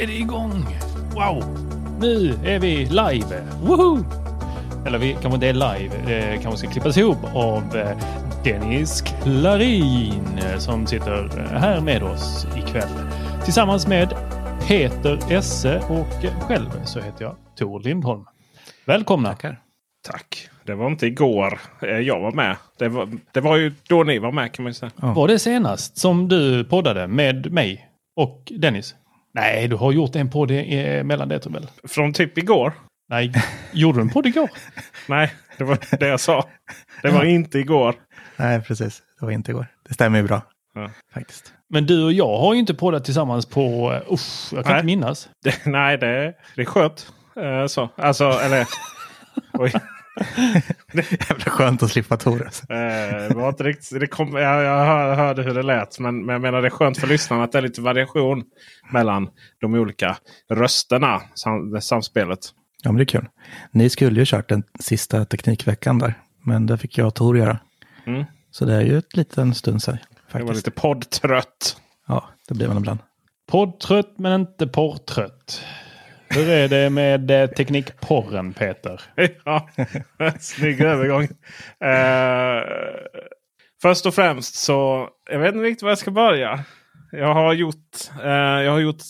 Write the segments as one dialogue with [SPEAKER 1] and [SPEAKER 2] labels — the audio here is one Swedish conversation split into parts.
[SPEAKER 1] Är det igång? Wow! Nu är vi live! Woohoo! Eller vi kanske inte är live. Det kanske ska klippas ihop av eh, Dennis Klarin eh, som sitter här med oss ikväll. Tillsammans med Peter Esse och själv så heter jag Tor Lindholm. Välkomna!
[SPEAKER 2] Tackar. Tack. Det var inte igår eh, jag var med. Det var, det var ju då ni var med kan man säga.
[SPEAKER 1] Ja. Var det senast som du poddade med mig och Dennis? Nej, du har gjort en podd mellan det väl?
[SPEAKER 2] Från typ igår?
[SPEAKER 1] Nej, gjorde du en podd igår?
[SPEAKER 2] Nej, det var det jag sa. Det var inte igår.
[SPEAKER 3] Nej, precis. Det var inte igår. Det stämmer ju bra. Ja. Faktiskt.
[SPEAKER 1] Men du och jag har ju inte poddat tillsammans på... Usch, jag kan
[SPEAKER 2] nej.
[SPEAKER 1] inte minnas.
[SPEAKER 2] Det, nej, det, det är skönt. Uh, så. Alltså, eller... oj.
[SPEAKER 3] Jävla skönt att slippa Tor. Alltså.
[SPEAKER 2] det var inte riktigt, det kom, jag, jag hörde hur det lät. Men, men jag menar det är skönt för lyssnarna att det är lite variation mellan de olika rösterna. Sam, samspelet.
[SPEAKER 3] Ja men det är kul. Ni skulle ju kört den sista teknikveckan där. Men det fick jag och Tor göra. Mm. Så det är ju ett liten stund sedan. Faktiskt.
[SPEAKER 2] Jag var lite poddtrött.
[SPEAKER 3] Ja, det blir man ibland.
[SPEAKER 1] Poddtrött men inte porrtrött. Hur är det med eh, teknikporren Peter?
[SPEAKER 2] ja, snygg övergång. Uh, först och främst så, jag vet inte riktigt var jag ska börja. Jag har gjort, uh, jag har gjort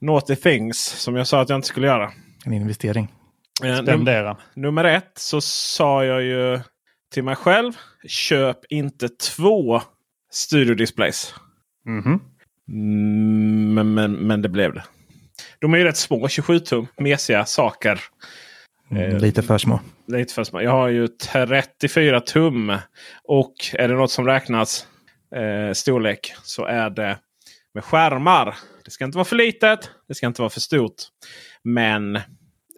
[SPEAKER 2] naughty things som jag sa att jag inte skulle göra.
[SPEAKER 3] En investering.
[SPEAKER 2] Uh,
[SPEAKER 1] Spendera.
[SPEAKER 2] Num nummer ett så sa jag ju till mig själv. Köp inte två Studio Displays.
[SPEAKER 1] Mm -hmm.
[SPEAKER 2] men, men, men det blev det. De är ju rätt små, 27 tum, mesiga saker.
[SPEAKER 3] Mm, lite för små.
[SPEAKER 2] Lite för små. Jag har ju 34 tum. Och är det något som räknas eh, storlek så är det med skärmar. Det ska inte vara för litet. Det ska inte vara för stort. Men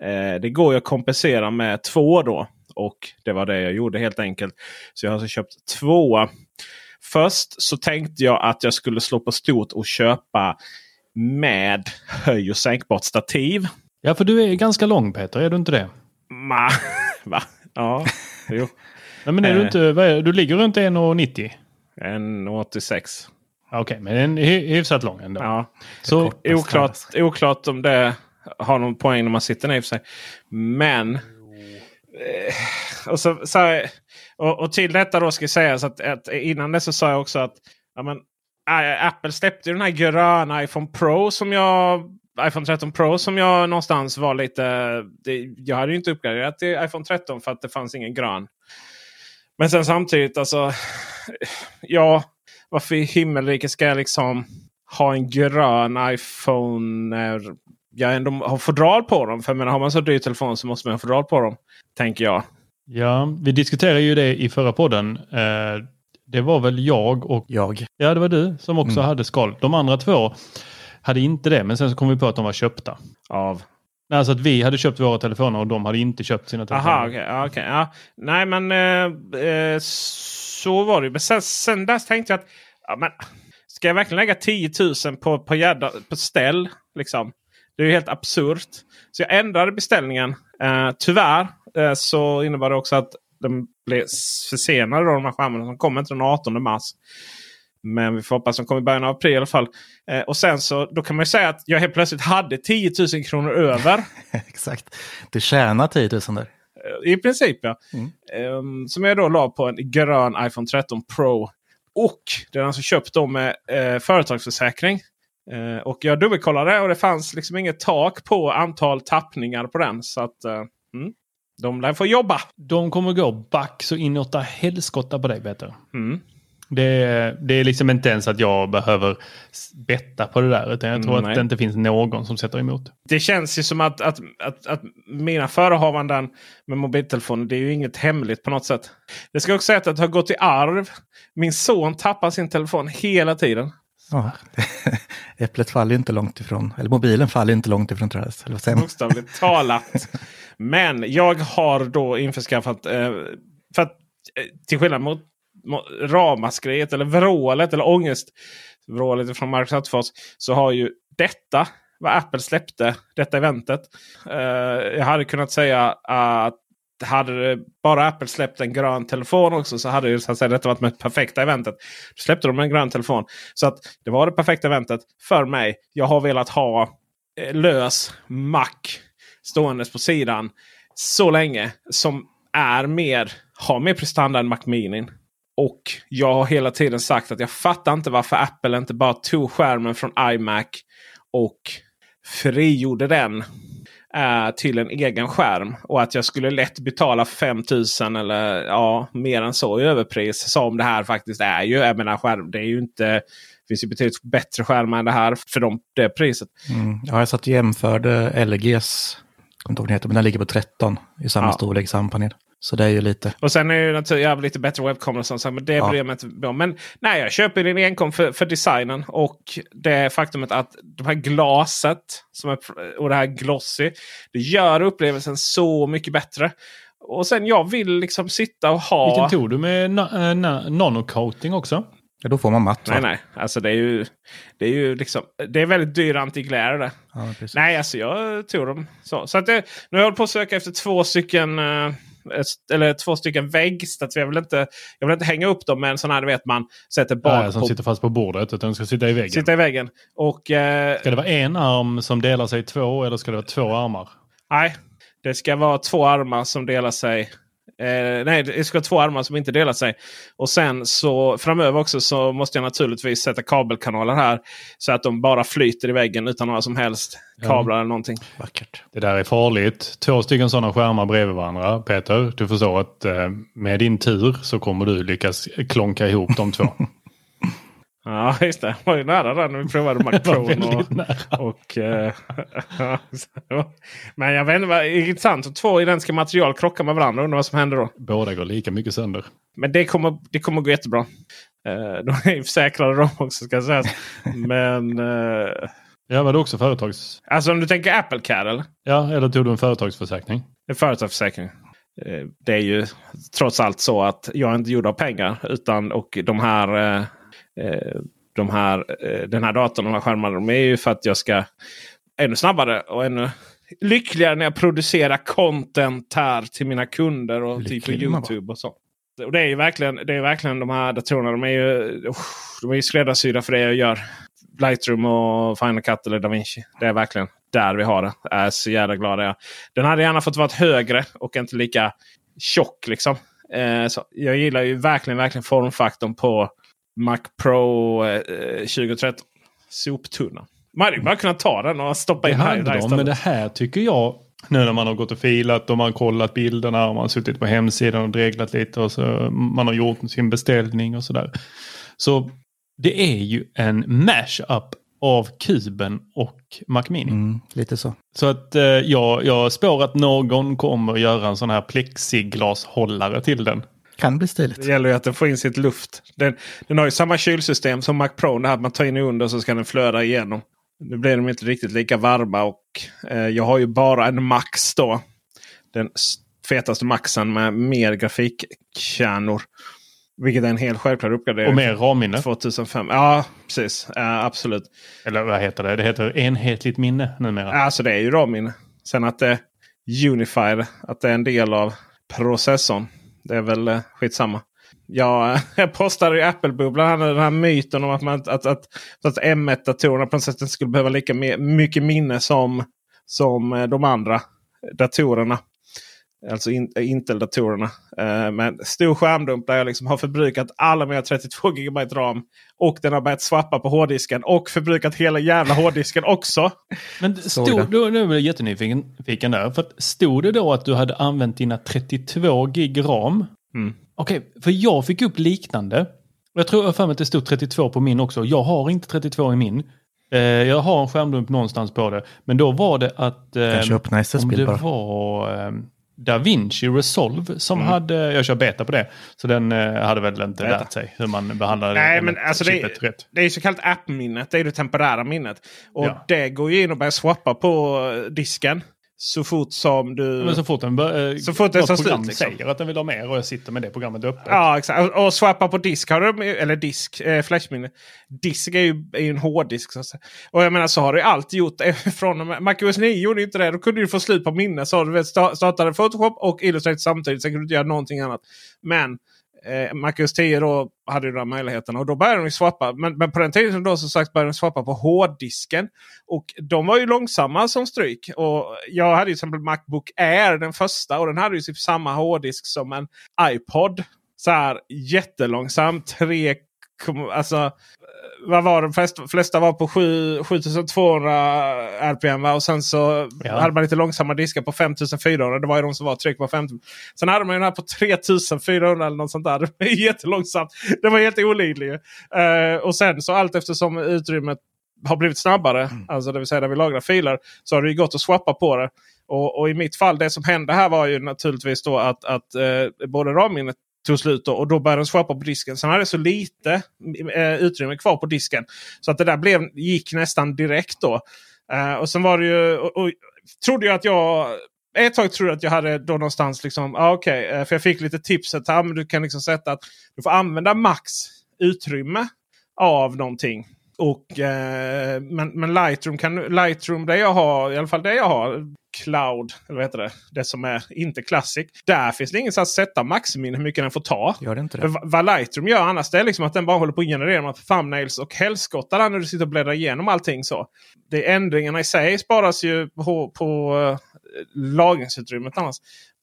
[SPEAKER 2] eh, det går ju att kompensera med två då. Och det var det jag gjorde helt enkelt. Så jag har alltså köpt två. Först så tänkte jag att jag skulle slå på stort och köpa med höj och sänkbart stativ.
[SPEAKER 1] Ja, för du är ganska lång Peter, är du inte det?
[SPEAKER 2] Ma, va? Ja, jo.
[SPEAKER 1] Nej, men är du inte, vad är, du ligger runt 1,90?
[SPEAKER 2] 1,86.
[SPEAKER 1] Okej, okay, men en hyfsat lång ändå.
[SPEAKER 2] Ja. Så oklart, oklart om det har någon poäng när man sitter ner för sig. Men... Eh, och, så, så här, och, och, till detta då ska sägas att, att innan det så sa jag också att ja, men, Äh, Apple släppte den här gröna iPhone Pro som jag iPhone 13 Pro som jag någonstans var lite... Det, jag hade ju inte uppgraderat till iPhone 13 för att det fanns ingen grön. Men sen samtidigt alltså. Ja, varför i himmelriket ska jag liksom ha en grön iPhone när jag ändå har fodral på dem? För jag menar, har man så dyr telefon så måste man ha fodral på dem. Tänker jag.
[SPEAKER 1] Ja, vi diskuterade ju det i förra podden. Eh, det var väl jag och...
[SPEAKER 3] Jag.
[SPEAKER 1] Ja, det var du som också mm. hade skal. De andra två hade inte det, men sen så kom vi på att de var köpta.
[SPEAKER 2] Av?
[SPEAKER 1] Alltså att vi hade köpt våra telefoner och de hade inte köpt sina telefoner.
[SPEAKER 2] Aha. Okay, okay, ja. Nej, men eh, eh, så var det. Men sen, sen dess tänkte jag att ja, men, ska jag verkligen lägga 10 000 på, på, jädra, på ställ? Liksom? Det är ju helt absurt. Så jag ändrade beställningen. Eh, tyvärr eh, så innebar det också att de blev försenade då, de här skärmarna. De kommer inte den 18 mars. Men vi får hoppas att de kommer i början av april i alla fall. Eh, och sen så då kan man ju säga att jag helt plötsligt hade 10 000 kronor över.
[SPEAKER 3] Exakt. Du tjänar 10 000 där.
[SPEAKER 2] Eh, I princip ja. Mm. Eh, som jag då la på en grön iPhone 13 Pro. Och den är alltså köpt då med eh, företagsförsäkring. Eh, och jag dubbelkollade och det fanns liksom inget tak på antal tappningar på den. Så att eh, mm. De lär få jobba.
[SPEAKER 1] De kommer gå back så inåt helskotta på dig Peter.
[SPEAKER 2] Mm.
[SPEAKER 1] Det, det är liksom inte ens att jag behöver betta på det där. Utan jag tror mm, att det inte finns någon som sätter emot.
[SPEAKER 2] Det känns ju som att, att, att, att mina förehavanden med mobiltelefoner det är ju inget hemligt på något sätt. Det ska också säga att det har gått i arv. Min son tappar sin telefon hela tiden.
[SPEAKER 3] Ja, äpplet faller ju inte långt ifrån, eller mobilen faller inte långt ifrån trädet.
[SPEAKER 2] Bokstavligt talat. Men jag har då införskaffat, eh, för att eh, till skillnad mot, mot ramaskriet eller vrålet eller ångestvrålet från Marcus Attefors så har ju detta vad Apple släppte, detta eventet. Eh, jag hade kunnat säga att hade bara Apple släppt en grön telefon också så hade ju, så att säga, detta varit det perfekta eventet. Då släppte de en grön telefon. Så att det var det perfekta eventet för mig. Jag har velat ha eh, lös Mac ståendes på sidan så länge. Som är mer, har mer prestanda än Mac Mini. Och jag har hela tiden sagt att jag fattar inte varför Apple inte bara tog skärmen från iMac och frigjorde den eh, till en egen skärm. Och att jag skulle lätt betala 5000 eller ja, mer än så i överpris. Som det här faktiskt är ju. Jag menar, skärm, det är ju inte finns ju betydligt bättre skärmar än det här för de, det priset.
[SPEAKER 3] Mm. Ja, jag satt och jämförde LGs, jag inte heter, men den ligger på 13 i samma ja. storlek, samma panel. Så det är ju lite.
[SPEAKER 2] Och sen är det naturligtvis lite bättre och sånt. Men det ja. bryr jag mig inte om. Men nej, jag köper den enkom för, för designen. Och det faktumet att de här glaset som är, och det här glossy. Det gör upplevelsen så mycket bättre. Och sen jag vill liksom sitta och ha...
[SPEAKER 1] Vilken tog du med na, na, nanocoating också?
[SPEAKER 3] Ja, då får man matt.
[SPEAKER 2] Nej, nej. Alltså det är ju, det är ju liksom, det är väldigt dyr antiglare det. Ja, nej, alltså jag tog dem så. Så att det, nu har jag hållit på att söka efter två stycken uh, eller två stycken väggstativ. Jag vill inte, jag vill inte hänga upp dem med en sån här, du vet man sätter bak
[SPEAKER 1] ja, som på... sitter fast på bordet. Utan de ska sitta i väggen.
[SPEAKER 2] Sitta i väggen. Och, eh...
[SPEAKER 1] Ska det vara en arm som delar sig i två eller ska det vara två armar?
[SPEAKER 2] Nej, det ska vara två armar som delar sig Eh, nej, det ska vara två armar som inte delar sig. Och sen så framöver också så måste jag naturligtvis sätta kabelkanaler här. Så att de bara flyter i väggen utan några som helst kablar ja. eller någonting.
[SPEAKER 1] Vackert. Det där är farligt. Två stycken sådana skärmar bredvid varandra. Peter, du förstår att eh, med din tur så kommer du lyckas klonka ihop de två.
[SPEAKER 2] Ja, just det. Det var ju nära där när vi provade Mac Pro. och, och eh, men jag vet inte, vad intressant. Två identiska material krockar med varandra. Undrar vad som händer då.
[SPEAKER 1] Båda går lika mycket sönder.
[SPEAKER 2] Men det kommer, det kommer gå jättebra. Uh, de är försäkrade de också ska sägas. men... Uh,
[SPEAKER 1] ja, var det också företags...
[SPEAKER 2] Alltså om du tänker Apple Care eller?
[SPEAKER 1] Ja, eller tog du en företagsförsäkring?
[SPEAKER 2] En företagsförsäkring. Det är ju trots allt så att jag är inte gjord av pengar. Utan och de här Eh, de här, eh, den här datorn, de här skärmarna, de är ju för att jag ska ännu snabbare och ännu lyckligare när jag producerar content här till mina kunder och typ på Youtube och så. Och det är ju verkligen, det är verkligen de här datorerna. De är ju, de är ju skräddarsydda för det jag gör. Lightroom och Final Cut eller DaVinci. Det är verkligen där vi har det. Jag är så jävla glad jag Den hade gärna fått vara högre och inte lika tjock. Liksom. Eh, jag gillar ju verkligen, verkligen formfaktorn på Mac Pro eh, 2013. Soptunna. Man hade ju bara kunnat ta den och stoppa in här,
[SPEAKER 1] här
[SPEAKER 2] de,
[SPEAKER 1] Men det här tycker jag, nu när man har gått och filat och man har kollat bilderna och man har suttit på hemsidan och dreglat lite och så man har gjort sin beställning och sådär. Så det är ju en mashup av kuben och Mac Mini. Mm,
[SPEAKER 3] lite så.
[SPEAKER 1] Så att eh, jag, jag spår att någon kommer göra en sån här plexiglashållare till den.
[SPEAKER 3] Kan bli stiligt.
[SPEAKER 2] Det gäller ju att den får in sitt luft. Den, den har ju samma kylsystem som Mac Pro. Det här man tar in i under så ska den flöda igenom. Nu blir de inte riktigt lika varma och eh, jag har ju bara en Max då. Den fetaste Maxen med mer grafikkärnor. Vilket är en helt självklar uppgradering.
[SPEAKER 1] Och mer RAM-minne.
[SPEAKER 2] 2005. Ja, precis. Uh, absolut.
[SPEAKER 1] Eller vad heter det? Det heter enhetligt minne numera.
[SPEAKER 2] Alltså det är ju RAM-minne. Sen att det är Unified. Att det är en del av processorn. Det är väl eh, skitsamma. Ja, jag postade i Apple-bubblan den här myten om att, man, att, att, att M1-datorerna på något sätt skulle behöva lika mycket minne som, som eh, de andra datorerna. Alltså in, Intel-datorerna. Eh, med stor skärmdump där jag liksom har förbrukat alla mina 32 GB ram. Och den har börjat swappa på hårddisken och förbrukat hela jävla hårddisken också.
[SPEAKER 1] Men stod, då, nu är jag jättenyfiken där. För stod det då att du hade använt dina 32 gig ram? Mm. Okej, okay, för jag fick upp liknande. Jag tror för mig att det stod 32 på min också. Jag har inte 32 i min. Eh, jag har en skärmdump någonstans på det. Men då var det att...
[SPEAKER 3] Eh, Kanske öppna
[SPEAKER 1] SS-bild bara. Var, eh, DaVinci Resolve som
[SPEAKER 2] Mm.
[SPEAKER 1] hade, jag kör beta på det, så den eh, hade väl inte
[SPEAKER 2] Beta.
[SPEAKER 1] lärt sig hur man behandlar
[SPEAKER 2] Nej, men alltså det,
[SPEAKER 1] chippet rätt.
[SPEAKER 2] det är ju så kallat app-minnet. Det är det temporära minnet. Och
[SPEAKER 1] Ja.
[SPEAKER 2] det går ju in och börjar swappa på disken. Så fort som du...
[SPEAKER 1] Men så fort bör, eh,
[SPEAKER 2] Så fort
[SPEAKER 1] något
[SPEAKER 2] tar slut,
[SPEAKER 1] program
[SPEAKER 2] liksom.
[SPEAKER 1] säger att den vill ha mer och jag sitter med det programmet öppet.
[SPEAKER 2] Ja, exakt. Och, och swappa på disk har du, eller disk, eh, flashminne. Disk är ju, är ju en hårddisk. Så. Och jag menar så har du alltid gjort. eh, Från MacOS 9 gjorde inte det. Då kunde du få slut på minne. Så du vet, sta- startade Photoshop och Illustrator samtidigt. Sen kunde du inte göra någonting annat. Men eh, MacOS 10 då hade ju den här möjligheten. Och då började de swappa. Men, men på den tiden då som sagt började de swappa på hårddisken. Och de var ju långsamma som stryk. Och jag hade ju till exempel Macbook Air den första. Och den hade ju typ samma hårddisk som en iPod. Så här jättelångsam. 3, alltså vad var de flesta, flesta var på 7, 7200 RPM. Och sen så
[SPEAKER 1] Ja.
[SPEAKER 2] hade man lite långsamma diskar på 5400. Det var ju de som var tryck på 50. Sen hade man ju den här på 3400 eller något sånt där. Det var ju jättelångsamt. Det var helt olidlig. Uh, och sen så allt eftersom utrymmet har blivit snabbare, alltså det vill säga där vi lagrar filer, så har det ju gått att swappa på det. Och, och i mitt fall, det som hände här var ju naturligtvis då att, att eh, både RAM-minnet tog slut då, och då började den swappa på disken. Sen hade det så lite eh, utrymme kvar på disken. Så att det där blev, gick nästan direkt då. Eh, och sen var det ju... Och, och, trodde jag att jag... Ett tag trodde jag att jag hade då någonstans liksom... Ah, Okej, okay, för jag fick lite tipset här. Ah, men du kan liksom sätta att du får använda max utrymme av någonting. Och, eh, men, men Lightroom, kan, Lightroom, det jag har, i alla fall det jag har, Cloud, eller vad heter det? Det som är inte Classic. Där finns det ingen så att sätta maxminne hur mycket den får ta.
[SPEAKER 3] Gör det inte
[SPEAKER 2] För
[SPEAKER 3] det?
[SPEAKER 2] va- vad Lightroom gör annars det är liksom att den bara håller på att generera massa thumbnails och helskottar där när du sitter och bläddrar igenom allting. så. Det Ändringarna i sig sparas ju på, på eh, lagringsutrymmet annars.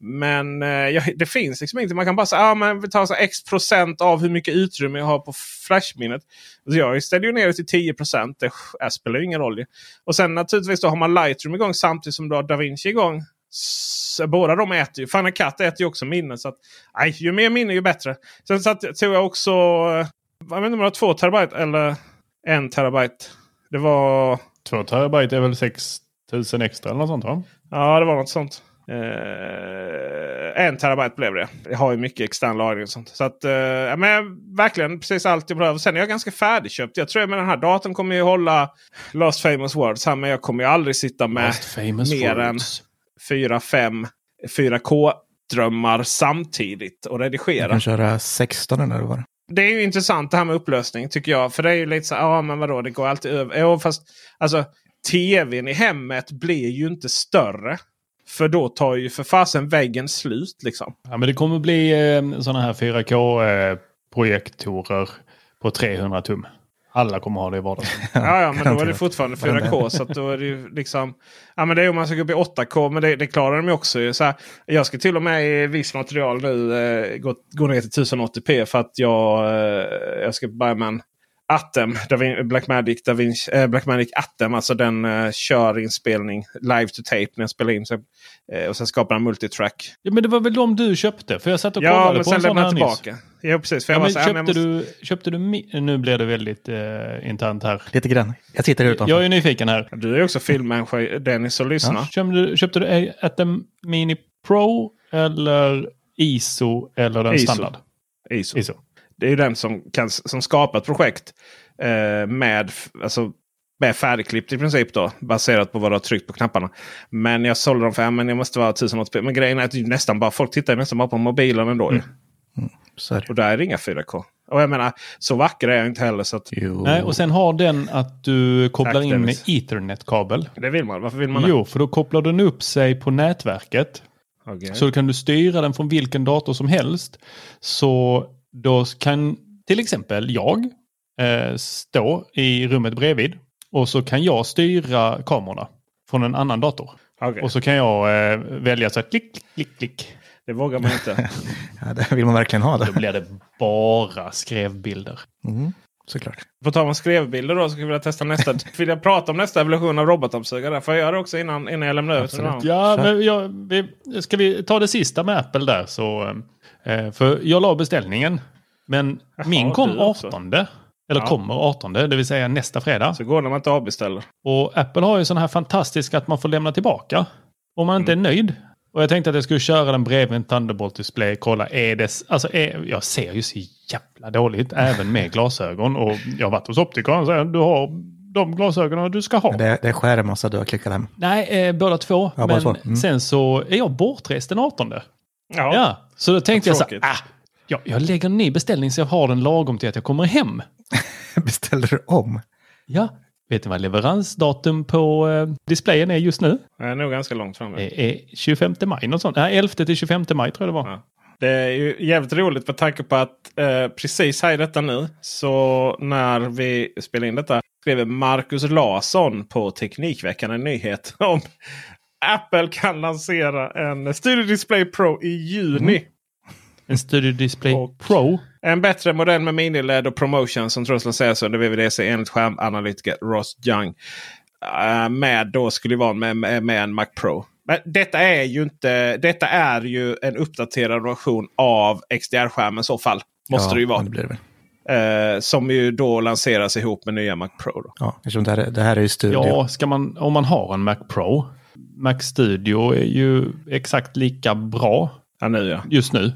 [SPEAKER 2] Men eh, ja, det finns liksom inte. Man kan bara säga att ah, vi tar så x procent av hur mycket utrymme jag har på flashminnet. Så jag ställer ju ner det till 10 procent. Det äh, spelar ju ingen roll. Och sen naturligtvis då har man Lightroom igång samtidigt som du har DaVinci igång. Så båda de äter ju. Final Cut äter ju också minne. Så att, nej, ju mer minne ju bättre. Sen satt, tog jag också, eh, jag vet inte om det var två terabyte eller en terabyte. Det var,
[SPEAKER 1] Två terabyte är väl 6000 extra eller något sånt va?
[SPEAKER 2] ja det var något sånt. Eh, en terabyte blev det. Jag har ju mycket extern lagring och sånt. Så att, eh, men verkligen precis allt jag behöver. Sen är jag ganska färdigköpt. Jag tror att den här datorn kommer jag hålla Last famous words här. Men jag kommer ju aldrig sitta med mer än
[SPEAKER 1] words.
[SPEAKER 2] 4-5 4K-drömmar samtidigt och
[SPEAKER 3] Du
[SPEAKER 2] redigera.
[SPEAKER 3] kan köra 16 när det var.
[SPEAKER 2] Det är ju intressant det här med upplösning tycker jag. För det är ju lite så ja men vadå, det går alltid över. Jo, fast alltså tvn i hemmet blir ju inte större. För då tar ju för fasen väggen slut liksom.
[SPEAKER 1] Ja, men det kommer bli eh, sådana här 4K-projektorer på 300 tum. Alla kommer ha det i vardagsrummet.
[SPEAKER 2] Ja, ja men då är det fortfarande
[SPEAKER 3] Varenda
[SPEAKER 2] 4K. så att då är det ju liksom... Ja men det är om man ska gå upp i 8K. Men det, det klarar de ju också. Så här, jag ska till och med i viss material nu eh, gå, gå ner till 1080p. För att jag, eh, jag ska börja med en Atem, Blackmagic, eh, Blackmagic Atem. Alltså den eh, kör inspelning live to tape när jag spelar in. Så, eh, och sen skapar den multitrack.
[SPEAKER 1] Ja, men det var väl de du köpte? För jag satt och
[SPEAKER 2] Ja
[SPEAKER 1] kollade
[SPEAKER 2] men
[SPEAKER 1] på
[SPEAKER 2] sen
[SPEAKER 1] en sån här nyss.
[SPEAKER 2] tillbaka. Ja precis. För
[SPEAKER 1] Ja,
[SPEAKER 2] jag
[SPEAKER 1] men
[SPEAKER 2] var så här,
[SPEAKER 1] köpte,
[SPEAKER 2] jag måste-
[SPEAKER 1] du, köpte du... Nu blir det väldigt eh, internt här.
[SPEAKER 3] Lite grann. Jag tittar utanför.
[SPEAKER 1] Jag är nyfiken här.
[SPEAKER 2] Du är också filmmänniska Dennis och lyssna.
[SPEAKER 1] Köpte du, köpte du Atom Mini Pro eller ISO eller den
[SPEAKER 2] ISO.
[SPEAKER 1] standard?
[SPEAKER 2] ISO.
[SPEAKER 1] ISO.
[SPEAKER 2] Det är ju den som, kan, som skapar ett projekt eh, med, alltså, med färdigklippt i princip. då Baserat på vad du har tryckt på knapparna. Men jag sålde dem för att det måste vara 1080p. Men grejen är att det är nästan bara, folk tittar nästan bara på mobilen ändå.
[SPEAKER 3] är det.
[SPEAKER 2] Och där är det inga 4K. Och jag menar, så vacker är jag inte heller. Så att,
[SPEAKER 3] Jo.
[SPEAKER 1] Nej, och sen har den att du kopplar
[SPEAKER 2] Tack,
[SPEAKER 1] in med. Ethernet-kabel.
[SPEAKER 2] det vill man. Varför vill man det?
[SPEAKER 1] Jo, för då kopplar den upp sig på nätverket.
[SPEAKER 2] Okej.
[SPEAKER 1] Så kan du styra den från vilken dator som helst. Så då kan till exempel jag eh, stå i rummet bredvid. Och så kan jag styra kamerorna från en annan dator.
[SPEAKER 2] Okej.
[SPEAKER 1] Och så kan jag eh, välja så här klick, klick, klick.
[SPEAKER 2] Det vågar man inte.
[SPEAKER 3] Ja, det vill man verkligen ha
[SPEAKER 1] Då
[SPEAKER 3] det.
[SPEAKER 1] blir det bara skrevbilder.
[SPEAKER 3] Mm, såklart.
[SPEAKER 2] På tal om skrevbilder då så skulle jag vilja testa nästa. vill jag prata om nästa evolution av robotdammsugare. Får jag göra det också innan, innan jag lämnar över annan?
[SPEAKER 1] Ja, men jag, vi, ska vi ta det sista med Apple där så... Eh, för jag la beställningen. Men
[SPEAKER 2] Jaha,
[SPEAKER 1] min kom
[SPEAKER 2] du också.
[SPEAKER 1] 18. Eller
[SPEAKER 2] Ja.
[SPEAKER 1] kommer 18, det vill säga nästa fredag.
[SPEAKER 2] Så går det när man inte avbeställer.
[SPEAKER 1] Och Apple har ju sån här fantastisk att man får lämna tillbaka. Om man inte
[SPEAKER 2] Mm.
[SPEAKER 1] är nöjd Och jag tänkte att jag skulle köra den bredvid en Thunderbolt-display. Kolla, är det... Alltså, är, jag ser ju så jävla dåligt även med glasögon. Och jag har varit hos optikern och säger du har de glasögonen du ska ha.
[SPEAKER 3] Men det, det är skärm alltså du har klickat hem.
[SPEAKER 1] Nej, eh, båda två.
[SPEAKER 3] Ja,
[SPEAKER 1] men
[SPEAKER 3] två. Mm.
[SPEAKER 1] sen så är jag bortrest den 18.
[SPEAKER 2] Ja.
[SPEAKER 1] Ja, så då tänkte jag så här, ah, jag, jag lägger en ny beställning så jag har den lagom till att jag kommer hem.
[SPEAKER 3] Beställer du om?
[SPEAKER 1] Ja, vet ni vad leveransdatum på eh, displayen är just nu?
[SPEAKER 2] Jag är nog ganska långt framme.
[SPEAKER 1] Det är 25 maj, något sånt. Nej, 11 till 25 maj tror jag det var.
[SPEAKER 2] Ja. Det är ju jävligt roligt med tanke på att eh, precis här i detta nu så när vi spelar in detta skriver Marcus Larsson på Teknikveckan en nyhet om Apple kan lansera en Studio Display Pro i juni.
[SPEAKER 1] En Studio Display
[SPEAKER 2] Och-
[SPEAKER 1] Pro.
[SPEAKER 2] En bättre modell med mini-LED och promotion som tros lanseras under VVDC enligt skärmanalytiker Ross Young. Eh, med då skulle det vara med, med, med en Mac Pro. Men detta är ju inte. Detta är ju en uppdaterad version av XDR-skärmen i så fall. Måste
[SPEAKER 3] ja,
[SPEAKER 2] det ju vara.
[SPEAKER 3] Det blir det väl.
[SPEAKER 2] Eh, som ju då lanseras ihop med nya Mac Pro. Då.
[SPEAKER 3] Ja, det här, är- det här är ju studio.
[SPEAKER 1] Ja, ska man, om man har en Mac Pro. Mac Studio är ju exakt lika bra
[SPEAKER 2] Ja, nu ja.
[SPEAKER 1] just nu.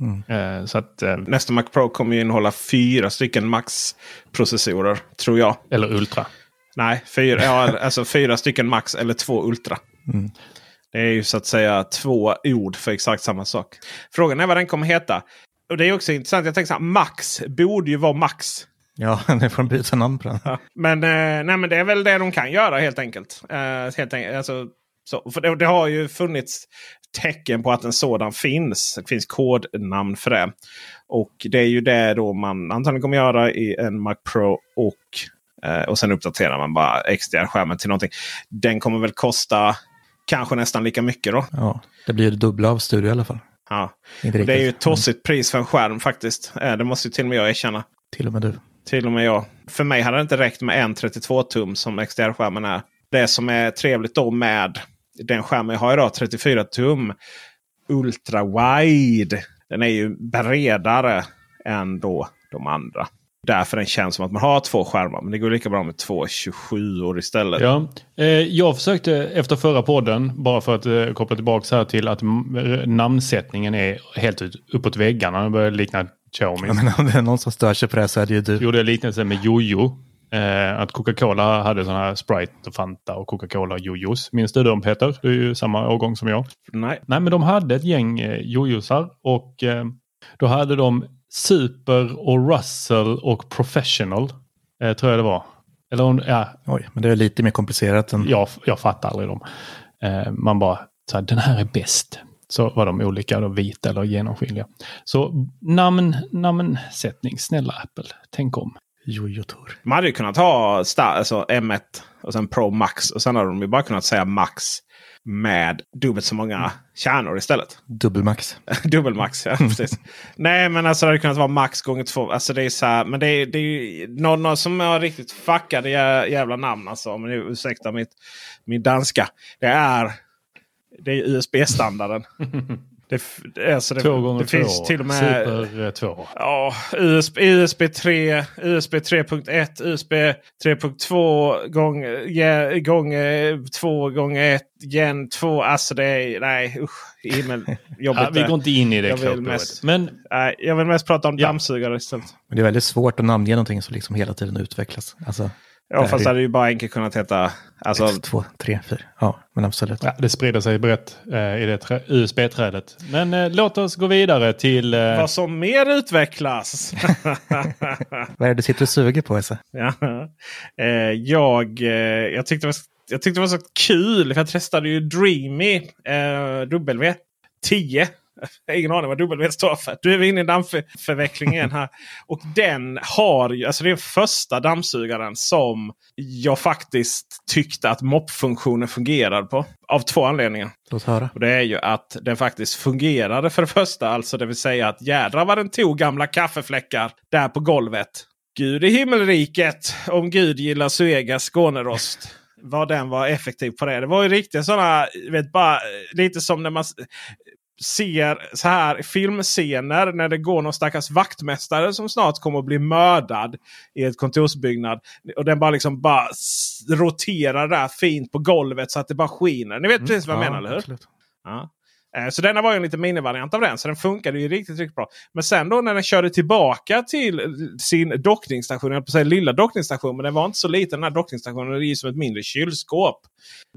[SPEAKER 3] Mm.
[SPEAKER 1] Eh, så att, eh,
[SPEAKER 2] Nästa Mac Pro kommer ju innehålla fyra stycken Max-processorer. Tror jag.
[SPEAKER 1] eller Ultra.
[SPEAKER 2] Nej, fyra, ja, alltså fyra stycken Max eller två Ultra.
[SPEAKER 3] Mm.
[SPEAKER 2] Det är ju så att säga två ord för exakt samma sak. Frågan är vad den kommer heta. Och det är också intressant. Jag tänker så här, Max borde ju vara Max.
[SPEAKER 3] Ja, det får de byta namn på den.
[SPEAKER 2] Ja. Men, eh, nej, men det är väl det de kan göra helt enkelt. Eh, helt enkelt alltså, så, för det, det har ju funnits tecken på att en sådan finns. Det finns kodnamn för det. Och det är ju det då man antagligen kommer göra i en Mac Pro. Och, eh, och sen uppdaterar man bara XDR-skärmen till någonting. Den kommer väl kosta kanske nästan lika mycket då.
[SPEAKER 3] Ja, det blir ju det dubbla av studio i alla fall.
[SPEAKER 2] Ja. Det är ju ett
[SPEAKER 3] riktigt. Mm.
[SPEAKER 2] tossigt pris för en skärm faktiskt. Eh, Det måste ju till och med jag erkänna.
[SPEAKER 3] Till och med du.
[SPEAKER 2] Till och med jag. För mig hade det inte räckt med en 32 tum som XDR-skärmen är. Det som är trevligt då med den skärmen jag har idag, 34 tum Ultra Wide. Den är ju bredare än då de andra. Därför den känns som att man har två skärmar. Men det går lika bra med två 27 år istället.
[SPEAKER 1] Ja. Eh, jag försökte efter förra podden, bara för att eh, koppla tillbaka här till att namnsättningen är helt uppåt väggarna. Det börjar likna Xiaomi.
[SPEAKER 3] Jag menar, om det är någon som stör sig på det så är det ju du.
[SPEAKER 1] gjorde jag liknelse med Jojo. Eh, att Coca-Cola hade sådana här Sprite och Fanta och Coca-Cola Jojos. Minns du dem Peter? Du är ju samma årgång som jag.
[SPEAKER 2] Nej.
[SPEAKER 1] Nej, men de hade ett gäng eh, Jojosar och eh, då hade de Super och Russell och Professional. Eh, tror jag det var. Eller om, ja,
[SPEAKER 3] Oj, men det är lite mer komplicerat än...
[SPEAKER 1] jag, jag fattar aldrig dem. Eh, man bara, så här, den här är bäst. Så var de olika, då, vita eller genomskinliga. Så namn, namnsättning, snälla Apple, tänk om.
[SPEAKER 3] Jojo-tor.
[SPEAKER 2] Man hade ju kunnat ha alltså M1 och sen Pro Max. Och sen hade de ju bara kunnat säga Max med dubbelt så många kärnor istället.
[SPEAKER 3] Dubbelmax.
[SPEAKER 2] Dubbelmax, ja precis. Nej men alltså det hade kunnat vara max gånger två. Alltså det är så här, men det är, det är ju någon, någon som har riktigt fuckade jä- jävla namn alltså. Om ni ursäktar mitt, min danska. Det är, det är USB-standarden. det, alltså det,
[SPEAKER 1] Två gånger
[SPEAKER 2] det
[SPEAKER 1] två.
[SPEAKER 2] finns till och med...
[SPEAKER 1] Super eh, två.
[SPEAKER 2] Ja, USB, USB 3, USB 3.1, USB 3.2 gång, ja, gång 2 gånger 1, gen 2. Alltså det är, nej usch, himmel. Jobbigt
[SPEAKER 1] Ja, vi går inte in i det
[SPEAKER 2] Jag vill
[SPEAKER 1] klokt
[SPEAKER 2] mest-
[SPEAKER 1] Men
[SPEAKER 2] Nej, jag vill mest prata om
[SPEAKER 1] Ja.
[SPEAKER 2] dammsugare istället.
[SPEAKER 3] Men det är väldigt svårt att namnge någonting som liksom hela tiden utvecklas. Alltså,
[SPEAKER 2] Ja, fast
[SPEAKER 3] det-
[SPEAKER 2] hade ju bara enkelt kunnat heta... Alltså,
[SPEAKER 3] X, två, tre, fyra. Ja, men absolut.
[SPEAKER 1] ja, det sprider sig brett eh, i det trä- USB-trädet. Men eh, låt oss gå vidare till... Eh,
[SPEAKER 2] vad som mer utvecklas.
[SPEAKER 3] Vad är det du sitter och suger på, Esse?
[SPEAKER 2] ja. eh, jag, eh, jag, tyckte det var, jag tyckte det var så kul. För jag testade ju Dreamy eh, W10. Jag har ingen aning vad W står för. Du är vi inne i dammförvecklingen här. Och den har ju, alltså det är den första dammsugaren som jag faktiskt tyckte att moppfunktionen fungerade på. Av två anledningar.
[SPEAKER 3] Låt höra.
[SPEAKER 2] Och det är ju att den faktiskt fungerade för det första. Alltså det vill säga att jädrar vad den tog gamla kaffefläckar där på golvet. Gud i himmelriket om Gud gillar Suegas Skånerost. Vad den var effektiv på det. Det var ju riktigt sådana, vet bara lite som när man ser så här filmscener när det går någon stackars vaktmästare som snart kommer att bli mördad i ett kontorsbyggnad. Och den bara liksom bara roterar där fint på golvet så att det bara skiner. Ni vet precis vad jag menar, eller hur?
[SPEAKER 3] absolut.
[SPEAKER 2] Ja. Eh, så denna var ju en liten minivariant av den. Så den funkade ju riktigt, riktigt bra. Men sen då när den körde tillbaka till eh, sin dockningsstation. Jag på säga lilla dockningsstation. Men den var inte så liten den här dockningsstationen. Det är som ett mindre kylskåp.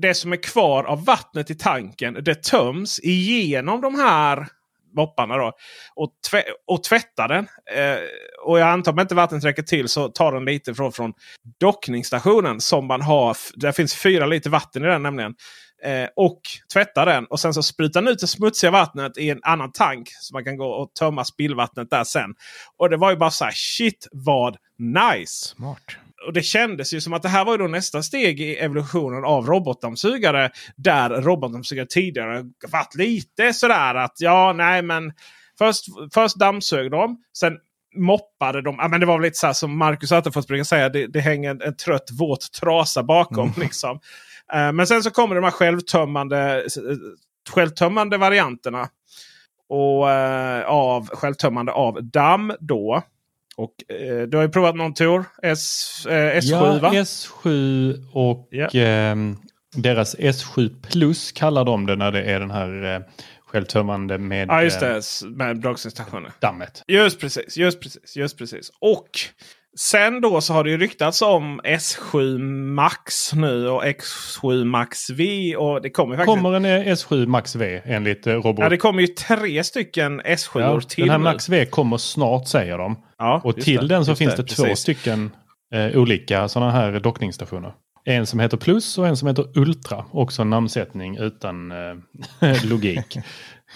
[SPEAKER 2] Det som är kvar av vattnet i tanken. Det töms igenom de här mopparna då. Och, tvä och tvättar den. Eh, och jag antar att inte vattnet räcker till så tar den lite från, från dockningsstationen. Som man har. Där finns fyra liter vatten i den nämligen. Eh, och tvättar den. Och sen så sprutar den ut det smutsiga vattnet i en annan tank. Så man kan gå och tömma spillvattnet där sen. Och det var ju bara så här shit vad nice.
[SPEAKER 3] Smart
[SPEAKER 2] och det kändes ju som att det här var då nästa steg i evolutionen av robotdammsugare. Där robotdammsugare tidigare varit lite sådär att ja, nej men först, först dammsög de. Sen moppade de. Ja, men det var väl lite så som Marcus Attefors brukar säga. Det, det hänger en, en trött våt trasa bakom. Mm. Liksom. Uh, men sen så kommer de här självtömmande, självtömmande varianterna. Och uh, av självtömmande av damm då. Och eh, du har ju provat någon Tor? S, eh, S7
[SPEAKER 1] ja,
[SPEAKER 2] va?
[SPEAKER 1] S7 och eh, deras S7 Plus kallar de det när det är den här eh, självtömmande med,
[SPEAKER 2] ja, just det, eh, med dragstationen.
[SPEAKER 1] dammet.
[SPEAKER 2] Just precis, just precis, just precis. Och Sen då så har det ju ryktats om S7 Max nu och X7 Max V. Och det kommer, faktiskt...
[SPEAKER 1] kommer en S7 Max V enligt eh, Robot?
[SPEAKER 2] Ja, det kommer ju tre stycken S7 ja, till.
[SPEAKER 1] Den här Max V kommer snart säger de. Ja, och till det, den så finns det, det två stycken eh, olika sådana här dockningsstationer. En som heter Plus och en som heter Ultra. Också en namnsättning utan eh, logik.